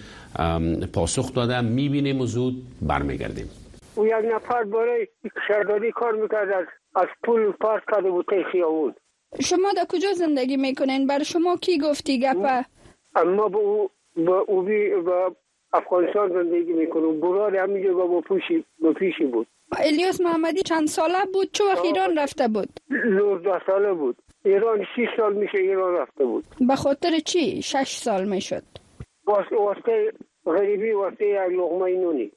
پاسخ دادم. می‌بینیم و زود برمیگردیم. او یک نفر برای شهرداری کار می‌کرد. از, از پول پارک کرده بود خیابون. شما در کجا زندگی می‌کنین؟ بر شما کی گفتی گپه؟ اما با او با او بی با افغانستان زندگی می‌کنم. برار همینجا با پیشی با پیشی بود. الیاس محمدی چند ساله بود؟ چه وقت ایران رفته بود؟ 19 ساله بود. ایران 6 سال میشه ایران رفته بود. به خاطر چی؟ 6 سال می‌شد. واسطه غریبی واسطه یک لغمه نونی.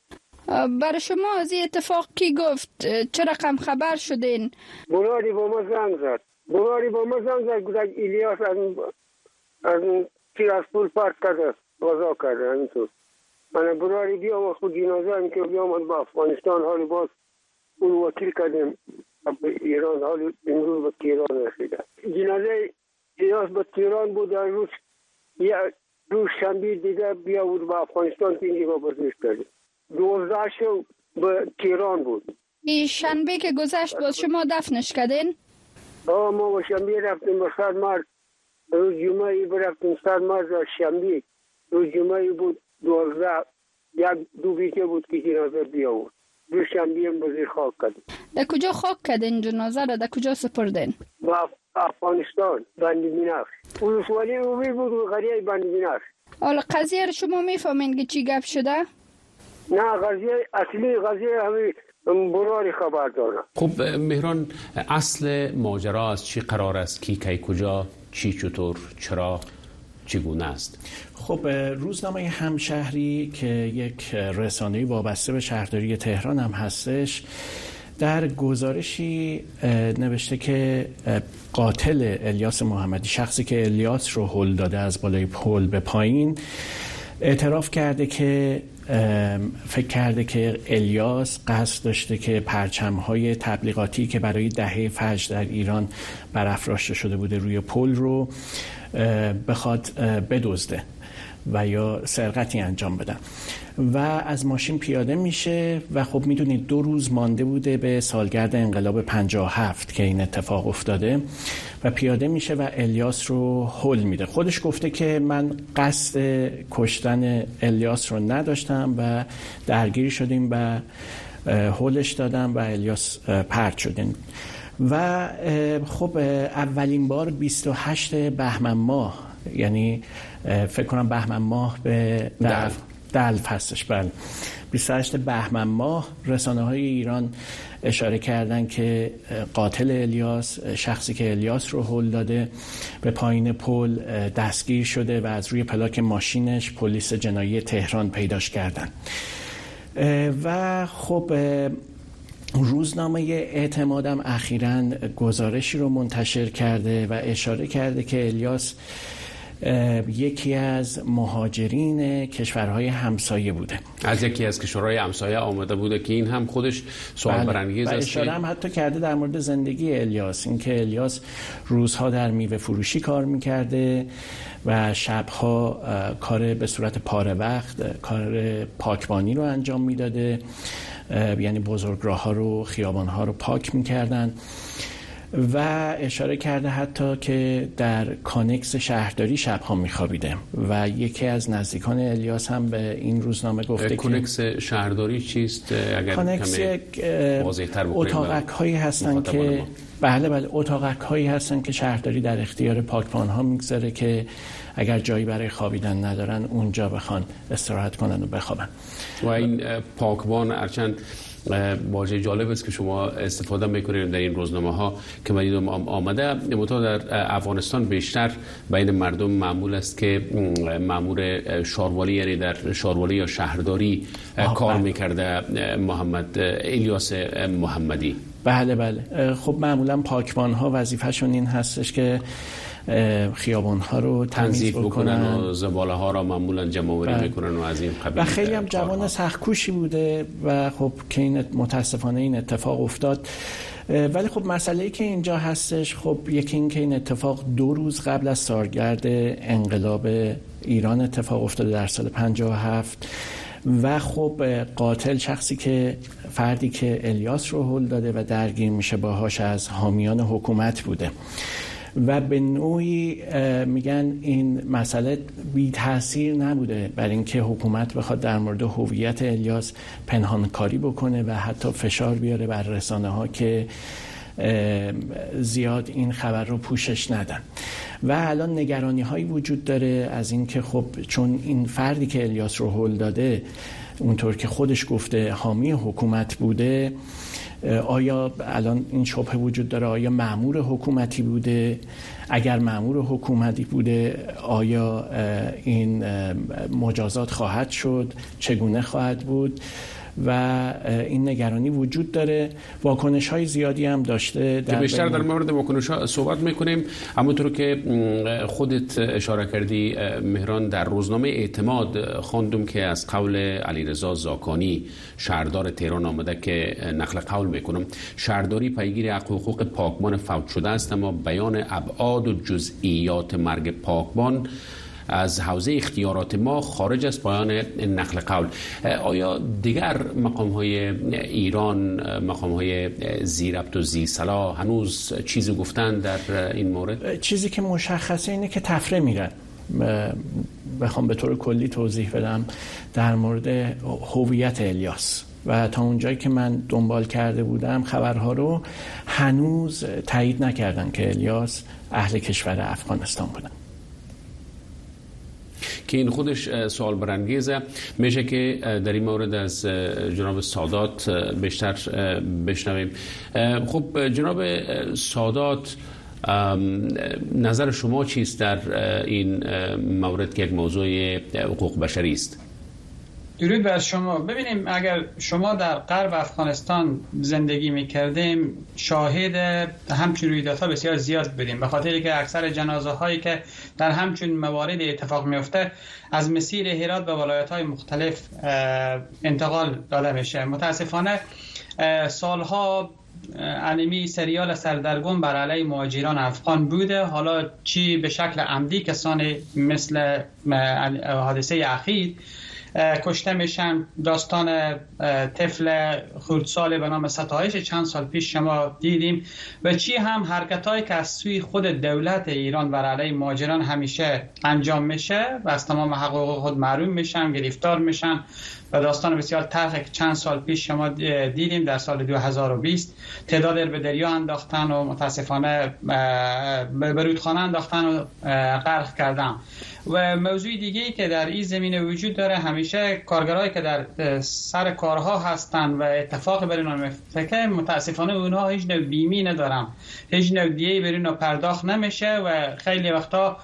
برای شما از این اتفاق کی گفت؟ چه رقم خبر شدین؟ براری با ما زنگ زد. براری با ما زنگ زد. گفتن الیاس از از تیر از پول پرت کرده غذا کرده همینطور. من براری بیام خود جنازه هم که بیام با افغانستان حالی باز اون وکیل کردیم. ایران حالی امروز به تیران رسیده. جنازه الیاس به تیران بود در روز روز شنبه دیگه بیا بود به افغانستان که بازش کردیم. دوزده شو به تیران بود. این شنبه که گذشت باز شما دفنش کردین؟ آه ما با شنبه رفتیم به سر مرد. روز جمعه برفتیم سر مرد از شنبه. روز جمعه بود دوازده. یک دو بیته بود که جنازه بیا بود روز شنبه هم بزیر خاک کردیم. در کجا خاک کردین جنازه را؟ در کجا سپردین؟ با افغانستان بندی بینفش ولسوالی اومی بود و غریه بندی بینفش حالا قضیه رو شما می‌فهمین که چی گپ شده؟ نه قضیه اصلی قضیه همین براری خبر دارم خب مهران اصل ماجرا از چی قرار است؟ کی کی کجا؟ چی چطور؟ چرا؟ چگونه است؟ خب روزنامه همشهری که یک رسانه وابسته به شهرداری تهران هم هستش در گزارشی نوشته که قاتل الیاس محمدی شخصی که الیاس رو هل داده از بالای پل به پایین اعتراف کرده که فکر کرده که الیاس قصد داشته که پرچم های تبلیغاتی که برای دهه فجر در ایران برافراشته شده بوده روی پل رو بخواد بدزده و یا سرقتی انجام بدن و از ماشین پیاده میشه و خب می‌دونید دو روز مانده بوده به سالگرد انقلاب 57 که این اتفاق افتاده و پیاده میشه و الیاس رو حل میده. خودش گفته که من قصد کشتن الیاس رو نداشتم و درگیری شدیم و حلش دادم و الیاس پرت شدیم. و خب اولین بار 28 بهمن ماه یعنی فکر کنم بهمن ماه به دلف, دلف هستش بله. 28 بهمن ماه رسانه های ایران اشاره کردن که قاتل الیاس شخصی که الیاس رو هل داده به پایین پل دستگیر شده و از روی پلاک ماشینش پلیس جنایی تهران پیداش کردن. و خب روزنامه اعتمادم اخیرا گزارشی رو منتشر کرده و اشاره کرده که الیاس یکی از مهاجرین کشورهای همسایه بوده از یکی از کشورهای همسایه آمده بوده که این هم خودش سوال بله. برانگیز است اشاره هم حتی کرده در مورد زندگی الیاس اینکه الیاس روزها در میوه فروشی کار می‌کرده و شبها کار به صورت پاره وقت کار پاکبانی رو انجام می‌داده یعنی بزرگراه ها رو خیابان ها رو پاک می‌کردن و اشاره کرده حتی که در کانکس شهرداری شبها میخوابیده و یکی از نزدیکان الیاس هم به این روزنامه گفته کانکس شهرداری چیست؟ اگر کانکس اتاقک هایی هستن که بله بله اتاقک هایی هستن که شهرداری در اختیار پاکبان ها می‌گذاره که اگر جایی برای خوابیدن ندارن اونجا بخوان استراحت کنن و بخوابن. و این پاکبان ارچند واژه جالب است که شما استفاده می‌کنید در این روزنامه ها که من آمده. متا در افغانستان بیشتر بین مردم معمول است که مامور شاروالی یعنی در شاروالی یا شهرداری کار بله. می‌کرده محمد الیاس محمدی. بله بله. خب معمولا پاکبان ها وظیفهشون این هستش که خیابان ها رو تنظیف بکنن و زباله ها را معمولا جمع آوری بله. می‌کنن و از این قبیل و خیلی هم جوان سختکوشی بوده و خب که این متاسفانه این اتفاق افتاد. ولی خب مسئله ای که اینجا هستش خب یکی این که این اتفاق دو روز قبل از سالگرد انقلاب ایران اتفاق افتاده در سال 57 و خب قاتل شخصی که فردی که الیاس رو هل داده و درگیر میشه باهاش از حامیان حکومت بوده. و به نوعی میگن این مسئله بی تاثیر نبوده بر اینکه حکومت بخواد در مورد هویت الیاس پنهانکاری بکنه و حتی فشار بیاره بر رسانه ها که زیاد این خبر رو پوشش ندن. و الان نگرانی هایی وجود داره از اینکه خب چون این فردی که الیاس رو هل داده اونطور که خودش گفته حامی حکومت بوده آیا الان این شبه وجود داره؟ آیا معمور حکومتی بوده؟ اگر معمور حکومتی بوده آیا این مجازات خواهد شد؟ چگونه خواهد بود؟ و این نگرانی وجود داره. واکنش های زیادی هم داشته در بیشتر در مورد واکنش ها صحبت می‌کنیم. همونطور که خودت اشاره کردی مهران در روزنامه اعتماد خواندم که از قول علیرضا زاکانی شهردار تهران آمده که نقل قول می‌کنم شهرداری پیگیر حقوق پاکبان فوت شده است اما بیان ابعاد و جزئیات مرگ پاکبان از حوزه اختیارات ما خارج از پایان نقل قول. آیا دیگر مقام های ایران مقام های زیربط و زی صلاح هنوز چیزی گفتن در این مورد؟ چیزی که مشخصه اینه که تفره میرن بخوام به طور کلی توضیح بدم در مورد هویت الیاس. و تا اونجایی که من دنبال کرده بودم خبرها رو هنوز تایید نکردن که الیاس اهل کشور افغانستان بودن. که این خودش سوال برانگیزه. میشه که در این مورد از جناب سادات بیشتر بشنویم. خب جناب سادات نظر شما چیست در این مورد که یک موضوع حقوق بشری است؟ درود بر شما. ببینیم اگر شما در غرب افغانستان زندگی می کردیم شاهد همچین رویدادها بسیار زیاد بودیم. به خاطر که اکثر جنازه هایی که در همچین موارد اتفاق میفته از مسیر هرات به ولایت های مختلف انتقال داده میشه. متاسفانه سالها انیمی سریال سردرگم بر علیه مهاجران افغان بوده. حالا چی به شکل عمدی کسانی مثل حادثه اخیر کشته میشن. داستان طفل خردسال به نام ستایش. چند سال پیش شما دیدیم. و چی هم حرکت هایی که از سوی خود دولت ایران بر علیه ماجران همیشه انجام میشه و از تمام حقوق خود معروم میشن گرفتار میشن. و داستان بسیار تلخ که چند سال پیش شما دیدیم در سال 2020 تعداد به دریا انداختن و متاسفانه به رودخانه انداختن و غرق کردن. و موضوع دیگه که در این زمینه وجود داره همیشه کارگرایی که در سر کارها هستن و اتفاق بر اینا میفته متاسفانه اونها هیچ نوع بیمی ندارن. هیچ نوع دیگه بر اینا پرداخت نمیشه و خیلی وقتا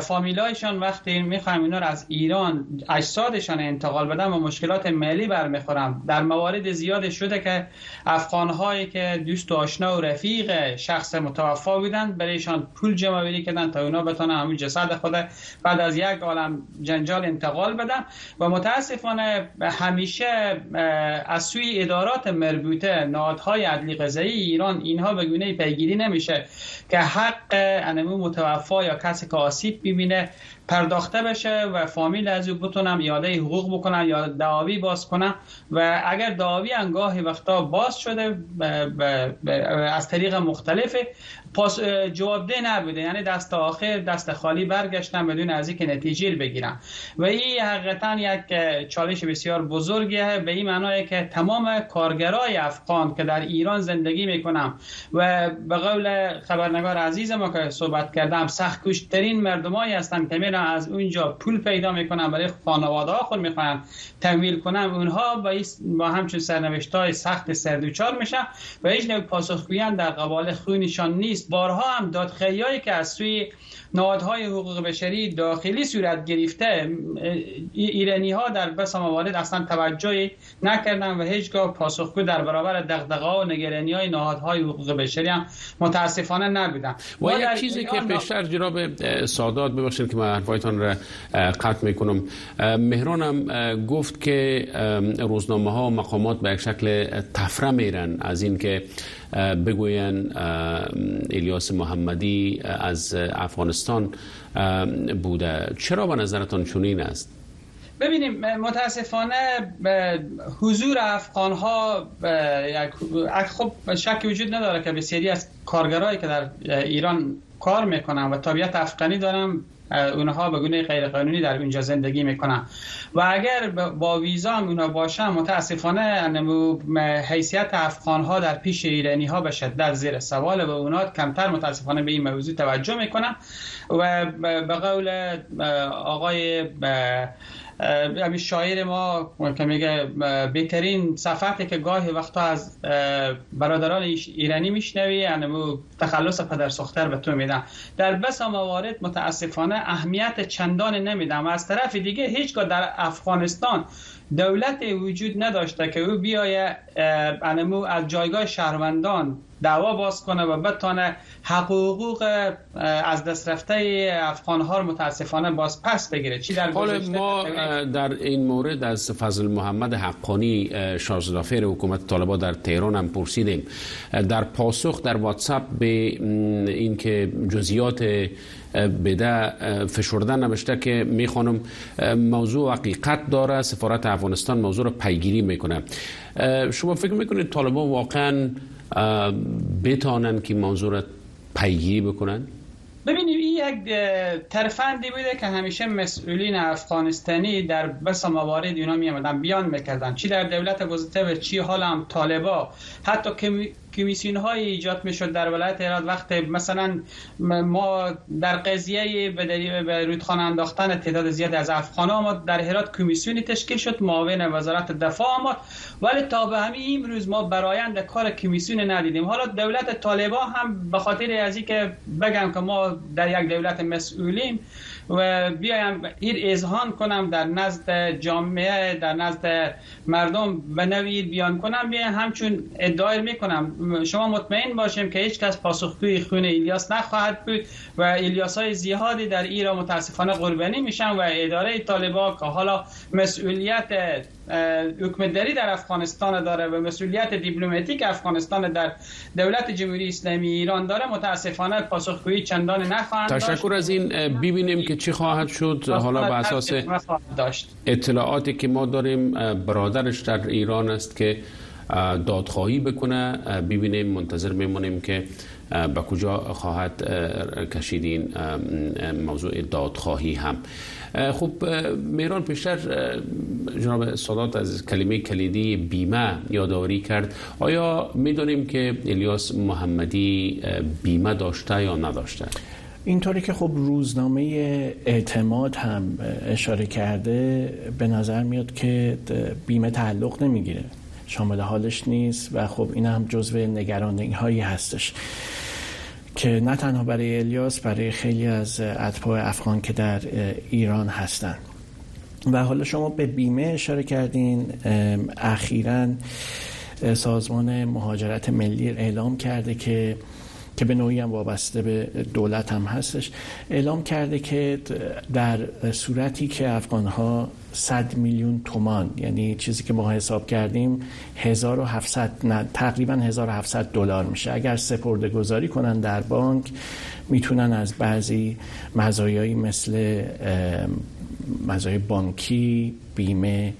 فامیلایشان وقتی می‌خوایم اینا رو از ایران اجسادشان انتقال بدن و مشکلات مالی برمیخورم در موارد زیاد شده که افغان هایی که دوست و آشنا و رفیق شخص متوفا بودن برایشان پول جمع بری کردن تا اونا بتونن همون جسد خود بعد از یک عالم جنجال انتقال بدن و متاسفانه همیشه از سوی ادارات مربوطه نهادهای عدلی قضایی ایران اینها به گونه پیگیری نمیشه که حق انمو متوفا یا کسی که آسیب ببینه پرداخته بشه و فامیل از او بتونم یاده حقوق بکنم یا دعاوی باز کنم و اگر دعاوی انگاهی وقتا باز شده از طریق مختلف پاس جوابده نبوده. یعنی دست آخر دست خالی برگشتن بدون از اینکه نتیجه بگیرن و این حقیقتا یک چالش بسیار بزرگیه. به این معنی که تمام کارگرای افغان که در ایران زندگی می‌کنم و به قول خبرنگار عزیز ما که صحبت کردم سخت کشترین مردمایی هستن که از اونجا پول پیدا می‌کنن برای خانواده ها خود می‌خوان تمویل کنن اونها با, با همچون سرنوشت های سخت سردوچار میشن و هیچ نوع پاسخگویی در قبال خونشان نیست. بارها هم دادخواهی که از سوی نهادهای حقوق بشری داخلی صورت گرفته. ایرانی ها در بس موارد اصلا توجهی نکردن و هیچگاه پاسخگو در برابر دغدغه و نگرانی های نهادهای حقوق بشری هم متاسفانه نبودن. و یک چیزی که پیشتر جناب سادات ببخشید که من حرفایتان را قطع می‌کنم. مهران هم گفت که روزنامه ها و مقامات به یک شکل تفره میرن از اینکه بگوین الیاس محمدی از افغانستان بوده. چرا به نظرتان چنین است؟ ببینیم متاسفانه حضور افغان ها خب شکی وجود نداره که بسیاری از کارگرایی که در ایران کار می‌کنن و طبیعت افغانی دارن. اونها به گونه غیر قانونی در اونجا زندگی می‌کنن. و اگر با ویزا هم اونها باشن متاسفانه حیثیت افغان ها در پیش ایرانی ها به شدت زیر سوال و اونها کمتر متاسفانه به این موضوع توجه می‌کنن و به قول آقای همین شاعر ما که میگه بهترین صفحه که گاهی وقتا از برادران ایرانی میشنوی یعنی تخلص پدر سختر به تو میدن. در بس موارد متاسفانه اهمیت چندان نمیدم. از طرف دیگه هیچگاه در افغانستان دولت وجود نداشته که او بیایه از جایگاه شهروندان دعوا باز کنه و بتانه حقوق از دست رفته افغان ها متاسفانه باز پس بگیره. چی در حال ما در این مورد از فضل محمد حقانی شازدافر حکومت طالبان در تهران هم پرسیدیم. در پاسخ در واتساپ به اینکه جزئیات بده فشرده نوشته که می‌خوانم موضوع حقیقت داره سفارت افغانستان موضوع رو پیگیری می‌کنه. شما فکر می‌کنید طالبان واقعا بتانن که موضوع رو پیگیری بکنن؟ ببینید این یک ترفندی بوده که همیشه مسئولین افغانستانی در بس موارد اینا می بیان می‌کردن. چی در دولت گذشته و چی حال هم طالبا. حتی کمیسیون های ایجاد می شد در ولایت هرات وقت مثلا ما در قضیه به رودخانه انداختن تعداد زیادی از افغان ما در هرات کمیسیونی تشکیل شد معاون وزارت دفاع آمد. ولی تا به همین امروز ما برایند کار کمیسیون ندیدیم. حالا دولت طالبا هم به خاطر از که بگم که ما در یک دولت مسئولیم و بیایم ایر اذهان کنم در نزد جامعه در نزد مردم به بیان کنم بیایم همچون ادعای می‌کنم. شما مطمئن باشیم که هیچ کس پاسخگوی خون الیاس نخواهد بود و الیاس های زیادی در ایران متاسفانه قربانی میشن و اداره طالبان که حالا مسئولیت حکمتداری در افغانستان داره و مسئولیت دیپلماتیک افغانستان در دولت جمهوری اسلامی ایران داره متاسفانه پاسخگویی چندان نخواهند تشکر از این ببینیم که چی خواهد شد. حالا به اساس اطلاعاتی که ما داریم برادرش در ایران است که دادخواهی بکنه. ببینیم منتظر میمونیم که به کجا خواهد کشید این موضوع دادخواهی هم. خب میران پیشتر جناب سادات از کلمه کلیدی بیمه یادآوری کرد. آیا می‌دونیم که الیاس محمدی بیمه داشته یا نداشته؟ اینطوری که خب روزنامه اعتماد هم اشاره کرده به نظر میاد که بیمه تعلق نمی‌گیره. شامل حالش نیست و خب این هم جزو نگرانی هایی هستش. که نه تنها برای الیاس برای خیلی از اتباع افغان که در ایران هستند و حالا شما به بیمه اشاره کردین اخیرا سازمان مهاجرت ملی اعلام کرده که که به نوعی هم وابسته به دولت هم هستش. اعلام کرده که در صورتی که افغان ها 100 میلیون تومان یعنی چیزی که ما حساب کردیم 1700 نه تقریبا 1700 دلار میشه. اگر سپرده گذاری کنن در بانک می‌تونن از بعضی مزایایی مثل مزایای بانکی بیمه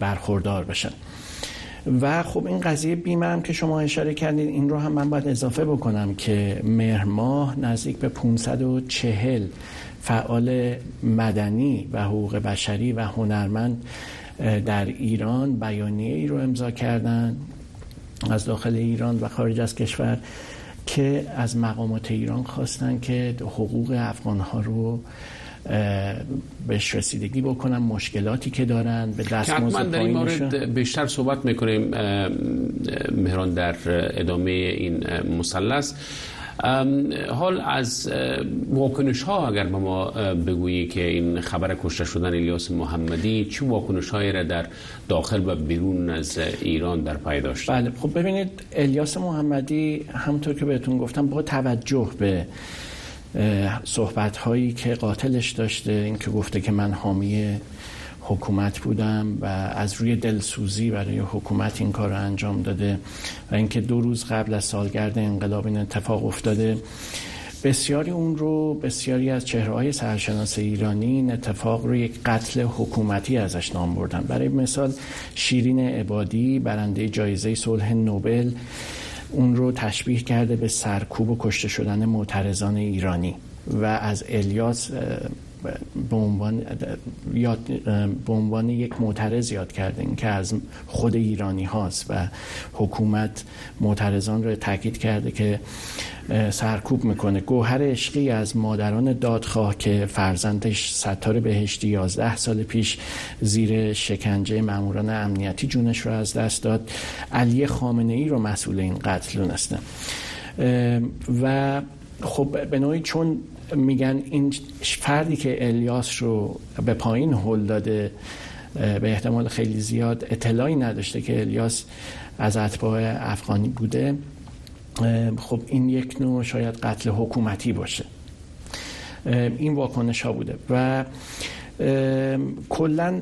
برخوردار بشن. و خب این قضیه بیمه هم که شما اشاره کردید این رو هم من باید اضافه بکنم که مهر ماه نزدیک به 540 فعال مدنی و حقوق بشری و هنرمند در ایران بیانیه ای رو امضا کردن از داخل ایران و خارج از کشور که از مقامات ایران خواستن که حقوق افغان ها رو بهش رسیدگی بکنن مشکلاتی که دارن به دستمزد در این مورد بیشتر صحبت می‌کنیم مهران در ادامه این مثلث. حال از واکنش ها اگر به ما بگویی که این خبر کشته شدن الیاس محمدی چه واکنش هایی را در داخل و بیرون از ایران در پای داشت؟ بله خب ببینید الیاس محمدی همونطور که بهتون گفتم با توجه به صحبت هایی که قاتلش داشته این که گفته که من حامی حکومت بودم و از روی دلسوزی برای حکومت این کار رو انجام داده و اینکه دو روز قبل از سالگرد انقلاب این اتفاق افتاده. بسیاری اون رو بسیاری از چهره های سرشناس ایرانی این اتفاق رو یک قتل حکومتی ازش نام بردن. برای مثال شیرین عبادی برنده جایزه صلح نوبل اون رو تشبیه کرده به سرکوب و کشته شدن معترضان ایرانی. و از الیاس به عنوان یاد به عنوان یک معترض یاد کرده این که از خود ایرانی هاست و حکومت معترضان رو تاکید کرده که سرکوب می‌کنه. گوهر عشقی از مادران دادخواه که فرزندش ستار بهشتی 11 سال پیش زیر شکنجه ماموران امنیتی جونش رو از دست داد. علی خامنه ای رو مسئول این قتل دونسته. و خب به نوعی چون میگن این فردی که الیاس رو به پایین هل داده به احتمال خیلی زیاد اطلاعی نداشته که الیاس از اتباع افغانی بوده خب این یک نوع شاید قتل حکومتی باشه. این واکنش ها بوده و کلا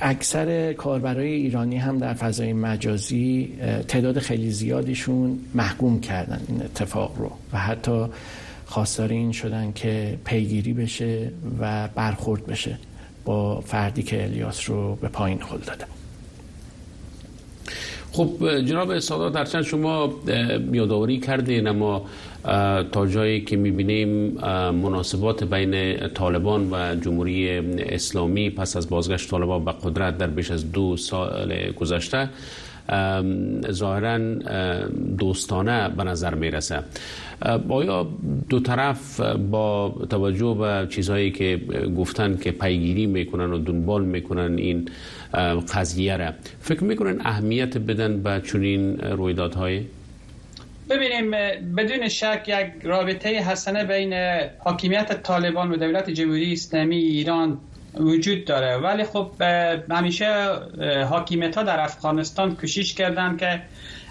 اکثر کاربرای ایرانی هم در فضای مجازی تعداد خیلی زیادیشون محکوم کردن این اتفاق رو و حتی خواستار این شدن که پیگیری بشه و برخورد بشه با فردی که الیاس رو به پایین خل داده. خب جناب سادات درچند شما یادآوری کردین اما تا جایی که می‌بینیم مناسبات بین طالبان و جمهوری اسلامی پس از بازگشت طالبان به قدرت در بیش از دو سال گذشته ظاهرا دوستانه به نظر می‌رسه. آیا دو طرف با توجه به چیزهایی که گفتن که پیگیری می‌کنن و دنبال می‌کنن این قضیه را فکر می‌کنن اهمیت بدن به چنین رویدادهای؟ ببینیم بدون شک یک رابطه حسنه بین حاکمیت طالبان و دولت جمهوری اسلامی ایران وجود داره. ولی خب همیشه حاکمیت ها در افغانستان کشش کردن که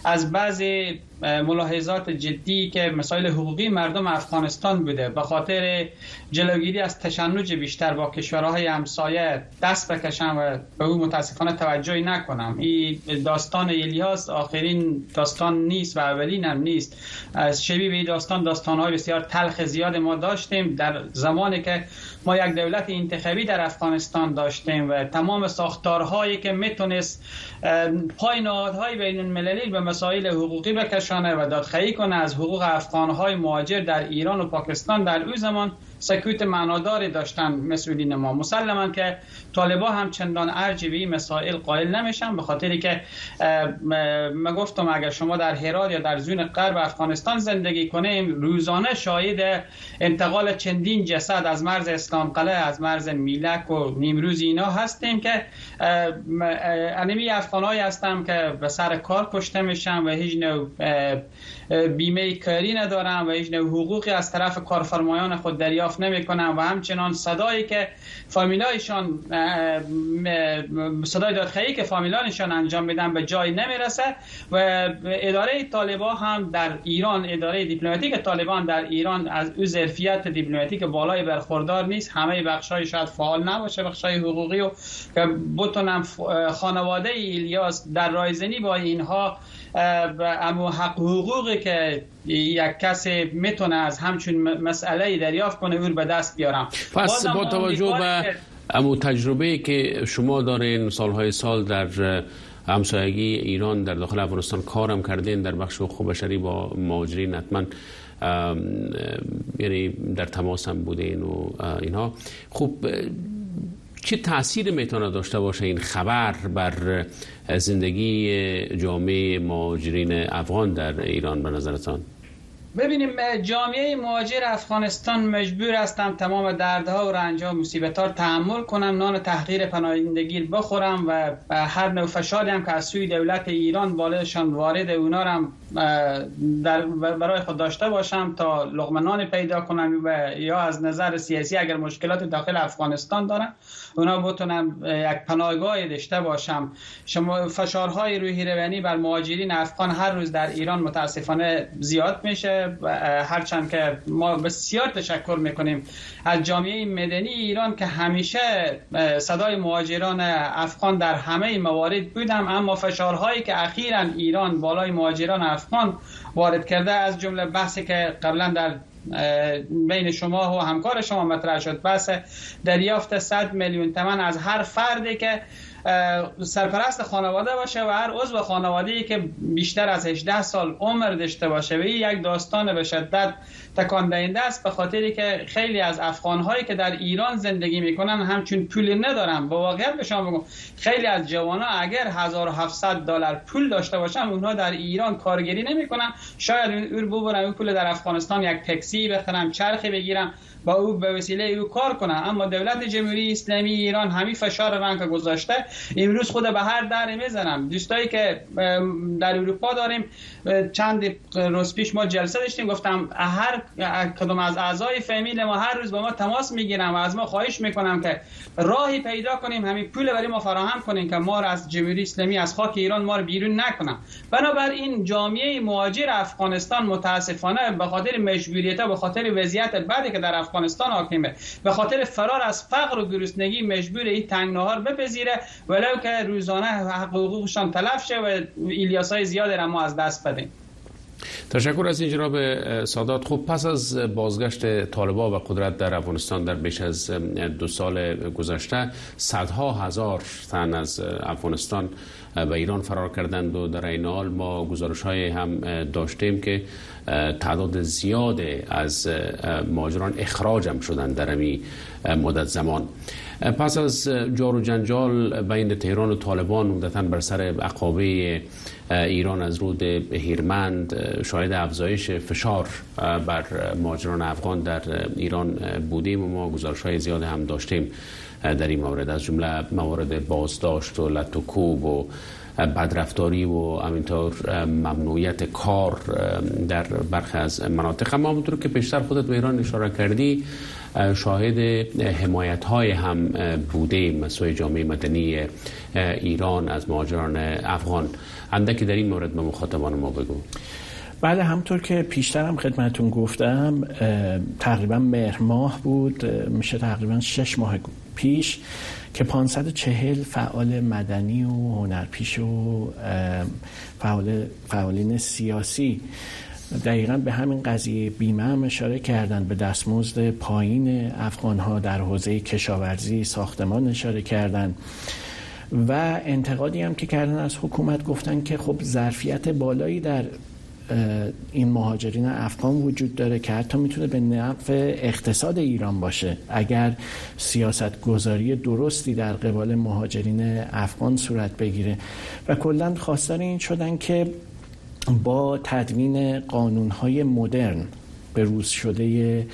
از بعضی ملاحظات جدی که مسائل حقوقی مردم افغانستان بوده. به خاطر جلوگیری از تشنج بیشتر با کشورهای همسایه دست بکشم و به او متاسفانه توجهی نکنم. این داستان الیاس آخرین داستان نیست و اولین هم نیست. از شبیه به داستان داستانهای بسیار تلخ زیاد ما داشتیم. در زمانی که ما یک دولت انتخابی در افغانستان داشتیم و تمام ساختارهایی که می‌تونست پای نهادهای بین المللی به مسائل حقوقی بکشانه و دادخواهی کنه از حقوق افغانهای مهاجر در ایران و پاکستان در او زمان سکوت معناداری داشتن مسئولین ما. مسلما که طالبا هم چندان ارجی به مسائل قائل نمیشن به خاطری که ما گفتم اگر شما در هرات یا در زون غرب افغانستان زندگی کنیم روزانه شاهد انتقال چندین جسد از مرز اسلام قلعه از مرز میلک و نیمروز اینا هستیم که انمی افغانایی هستم که به سر کار کشته میشن و هیچ نوع بیمه کاری ندارن و هیچ حقوقی از طرف کارفرمایان خود دریافت نمی‌کنن و همچنان صدایی که فامیلایشان صدای دادخواهی که فامیلانشان انجام میدن به جای نمی‌رسه و اداره طالبان هم در ایران اداره دیپلماتیک طالبان در ایران از او ظرفیت دیپلماتیک بالای برخوردار نیست. همه بخشای شاید فعال نباشه بخشای حقوقی و که بتونم خانواده ایلیاس در رایزنی با اینها اما حق حقوقی که یک کسی می‌تونه از همچون مسئله دریافت کنه او به دست بیارم. پس با توجه به امو تجربه که شما دارین سالهای سال در همسایگی ایران در داخل افغانستان کارم کردین در بخش حقوق بشری با مهاجرین حتما یعنی در تماس هم بودین و اینها. خوب چه تاثیر می‌تونه داشته باشه این خبر بر زندگی جامعه مهاجرین افغان در ایران به نظرتان؟ ببینیم جامعه مهاجر افغانستان مجبور هستم تمام دردها و رنجها و مصیبتها رو تحمل کنم نان تحقیر پناهندگی بخورم و هر نوع فشاری هم که از سوی دولت ایران بالشان وارد اونا هم در برای خود داشته باشم تا لغمنان پیدا کنم و یا از نظر سیاسی اگر مشکلات داخل افغانستان دارم اونا بتونم یک پناهگاه داشته باشم. شما فشارهای روحی روانی بر مهاجرین افغان هر روز در ایران متاسفانه زیاد میشه هرچند که ما بسیار تشکر می‌کنیم از جامعه مدنی ایران که همیشه صدای مهاجران افغان در همه موارد بودم اما فشارهایی که اخیرا ایران بالای مهاجران وارد کرده از جمله بحثی که قبلا در بین شما و همکار شما مطرح شد. بس دریافت 100 میلیون تومن از هر فردی که سرپرست خانواده باشه و هر عضو خانواده که بیشتر از 18 سال عمر داشته باشه و یک داستان به شدت تکان دهنده است به خاطری که خیلی از افغان هایی که در ایران زندگی می‌کنن همچون پول ندارن. با واقعیت به شما بگم خیلی از جوان ها اگر 1700 دلار پول داشته باشن اونها در ایران کارگری نمی‌کنن. شاید اون اون پول در افغانستان یک تاکسی بخرم چرخی بگیرم با او به وسیله او کار کنن اما دولت جمهوری اسلامی ایران همین فشار رنگ گذاشته. امروز خود به هر در می‌زنم. دوستایی که در اروپا داریم چند روز پیش ما جلسه داشتیم. گفتم هر کدوم از اعضای فامیل ما هر روز با ما تماس می‌گیرن و از ما خواهش می‌کنم که راهی پیدا کنیم. همین پول برای ما فراهم کنیم که ما را از جمهوری اسلامی از خاک ایران ما رو بیرون نکنم بنابراین جامعه مهاجر افغانستان متاسفانه به خاطر مجبوریت به خاطر وضعیت بعدی که در افغانستان حاکمه. به خاطر فرار از فقر و گرسنگی مجبور این تنگ نهار بپذیره ولو که روزانه حقوقشان تلف شه و ایلیاسای زیادی را ما از دست بدیم. تشکر از این جناب سادات. خوب پس از بازگشت طالبا و قدرت در افغانستان در بیش از دو سال گذشته صدها هزار تن از افغانستان به ایران فرار کردند و در این حال ما گزارش های هم داشتیم که تعداد زیاد از ماجران اخراج هم شدند در این مدت زمان. پس از جار و جنجال بین تهران و طالبان عمدتا بر سر عقابه ایران از رود هیرمند شاهد افزایش فشار بر ماجران افغان در ایران بودیم و ما گزارش های زیاد هم داشتیم در این مورد از جمله موارد بازداشت و لطوکوب و بدرفتاری و همینطور ممنوعیت کار در برخی از مناطق. اما همونطور که پیشتر خودت به ایران اشاره کردی شاهد حمایت های هم بوده مسئول جامعه مدنی ایران از مهاجران افغان. اندکی در این مورد به مخاطبان ما بگو. بله همطور که پیشتر هم خدمتون گفتم تقریبا مهر ماه بود. میشه تقریبا شش ماه پیش که 540 فعال مدنی و هنرپیش و فعال فعالین سیاسی دقیقا به همین قضیه بیمه هم اشاره کردن به دستمزد پایین افغان ها در حوزه کشاورزی ساختمان اشاره کردن. و انتقادی هم که کردن از حکومت گفتن که خب ظرفیت بالایی در این مهاجرین افغان وجود داره که حتی می‌تونه به نفع اقتصاد ایران باشه. اگر سیاست گذاری درستی در قبال مهاجرین افغان صورت بگیره. و کلا خواستار این شدن که با تدوین قانونهای مدرن به روز شده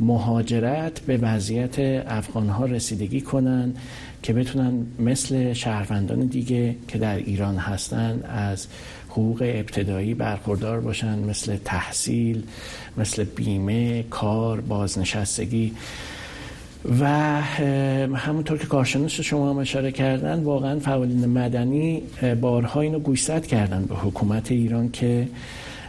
مهاجرت به وضعیت افغانها رسیدگی کنن که بتونن مثل شهروندان دیگه که در ایران هستن از حقوق ابتدایی برخوردار باشن مثل تحصیل مثل بیمه کار بازنشستگی و همونطور که کارشناس شما هم اشاره کردن واقعا فعالین مدنی بارها اینو گوشزد کردن به حکومت ایران که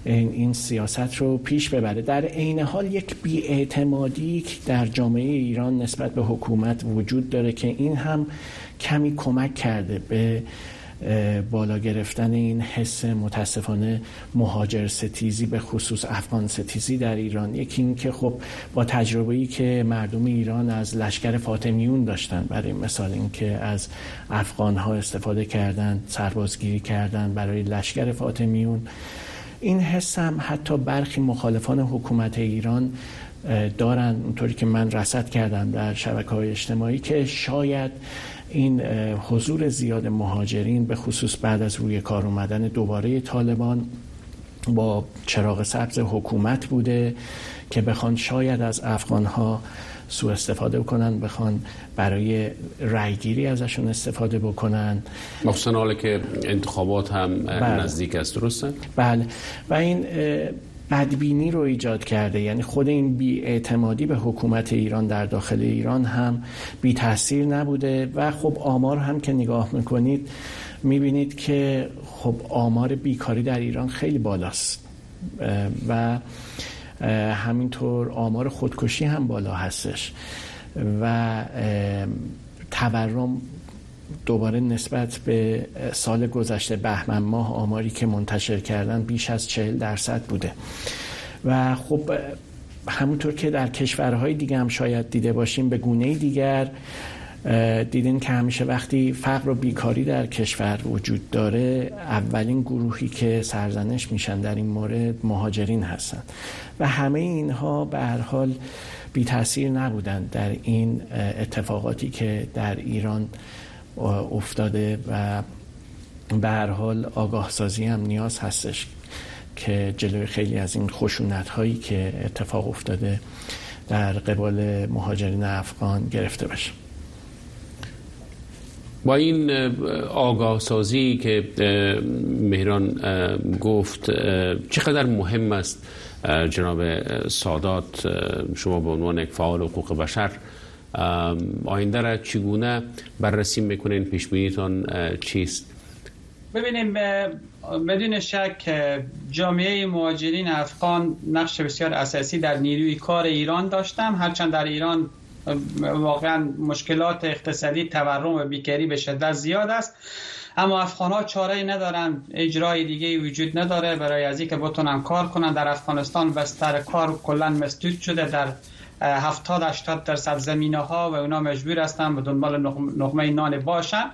این سیاست رو پیش ببره. در عین حال یک بیاعتمادی در جامعه ایران نسبت به حکومت وجود داره که این هم کمی کمک کرده به بالا گرفتن این حس متاسفانه مهاجر ستیزی به خصوص افغان ستیزی در ایران. یکی این که خب با تجربه‌ای که مردم ایران از لشکر فاطمیون داشتن برای مثال اینکه از افغان ها استفاده کردن سربازگیری کردن برای لشکر فاطمیون. این حس هم حتی برخی مخالفان حکومت ایران دارن. اونطوری که من رسد کردم در شبکه های اجتماعی که شاید این حضور زیاد مهاجرین به خصوص بعد از روی کار اومدن دوباره طالبان با چراغ سبز حکومت بوده که بخوان شاید از افغان ها سوء استفاده بکنن بخوان برای رایگیری ازشون استفاده بکنن مخصوصا حالا که انتخابات هم بله. نزدیک است درسته؟ بله و این بدبینی رو ایجاد کرده. یعنی خود این بیاعتمادی به حکومت ایران در داخل ایران هم بی تاثیر نبوده و خب آمار هم که نگاه می‌کنید می‌بینید که خب آمار بیکاری در ایران خیلی بالاست. و همینطور آمار خودکشی هم بالا هستش. و تورم دوباره نسبت به سال گذشته بهمن ماه آماری که منتشر کردن بیش از چهل درصد بوده. و خب همونطور که در کشورهای دیگه هم شاید دیده باشیم به گونه دیگر دیدین که همیشه وقتی فقر و بیکاری در کشور وجود داره اولین گروهی که سرزنش میشن در این مورد مهاجرین هستن. و همه اینها به هر حال بی تاثیر نبودن در این اتفاقاتی که در ایران افتاده و به هر حال آگاه سازی هم نیاز هستش که جلوی خیلی از این خشونت هایی که اتفاق افتاده در قبال مهاجرین افغان گرفته بشه. با این آگاه سازی که مهران گفت چقدر مهم است جناب سادات؟ شما به عنوان یک فعال حقوق بشر آینده را چگونه بررسی می‌کنین پیش بینیتان چیست؟ ببینیم بدون شک جامعه مهاجرین افغان نقش بسیار اساسی در نیروی کار ایران داشتم هرچند در ایران واقعا مشکلات اقتصادی تورم و بیکاری به شدت زیاد است. اما افغان ها چاره ندارن اجرای دیگه وجود نداره. برای از اینکه بتونن کار کنن در افغانستان بستر کار کلا مسدود شده. در 70 80 درصد زمینه ها و اونا مجبور هستن به دنبال نقمه نان باشن.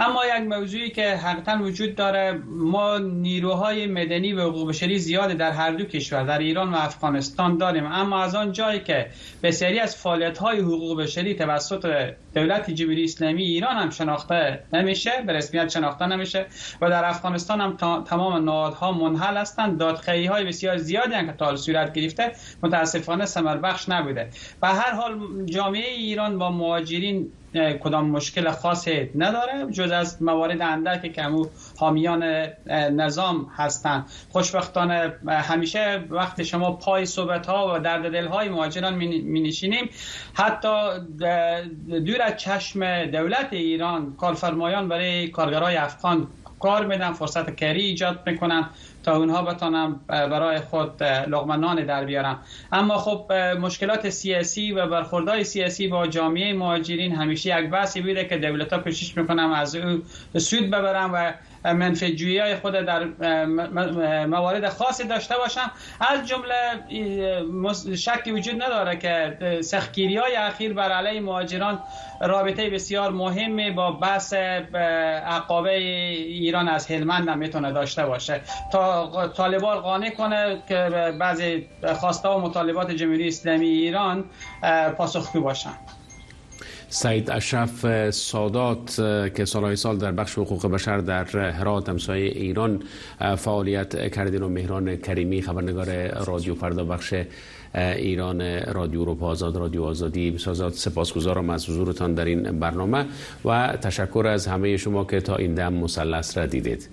اما یک موضوعی که حقیقتا وجود داره ما نیروهای مدنی و حقوق بشری زیاد در هر دو کشور در ایران و افغانستان داریم. اما از آن جایی که بسیاری از فعالیت های حقوق بشری توسط دولت جمهوری اسلامی ایران هم شناخته نمیشه به رسمیت شناخته نمیشه و در افغانستان هم تمام نهادها منحل هستند. دادخواهی های بسیار زیادی هم که تا صورت گرفته متاسفانه ثمر بخش نبوده. و هر حال جامعه ایران با مهاجرین کدام مشکل خاصی نداره جز از موارد اندک که همو حامیان نظام هستند خوشبختانه همیشه وقت شما پای صحبت ها و درد دل های مهاجران می نشینیم حتی دور از چشم دولت ایران کارفرمایان برای کارگرای افغان کار میدن فرصت کاری ایجاد می‌کنن تا اونها بتانم برای خود لغمنان در بیارم اما خب مشکلات سیاسی و برخوردهای سیاسی با جامعه مهاجرین همیشه یک بحثی بوده که دولت ها کوشش می‌کنم از او سود ببرم و منفجویی های خود در موارد خاصی داشته باشن از جمله شکی وجود نداره که سختگیری های اخیر بر علیه مهاجران رابطه بسیار مهمی با بحث عقابه ایران از هلمند هم می‌تونه داشته باشه. تا طالبان قانع کنه که بعضی خواسته و مطالبات جمهوری اسلامی ایران پاسخگو باشن. سعید اشرف سادات که سالهای سال در بخش حقوق بشر در هرات همسایه ایران فعالیت کردین و مهران کریمی خبرنگار رادیو فردا بخش ایران رادیو اروپا آزاد رادیو آزادی. بسازاد سپاسگزارم از حضورتان در این برنامه و تشکر از همه شما که تا این دم مسلس را دیدید.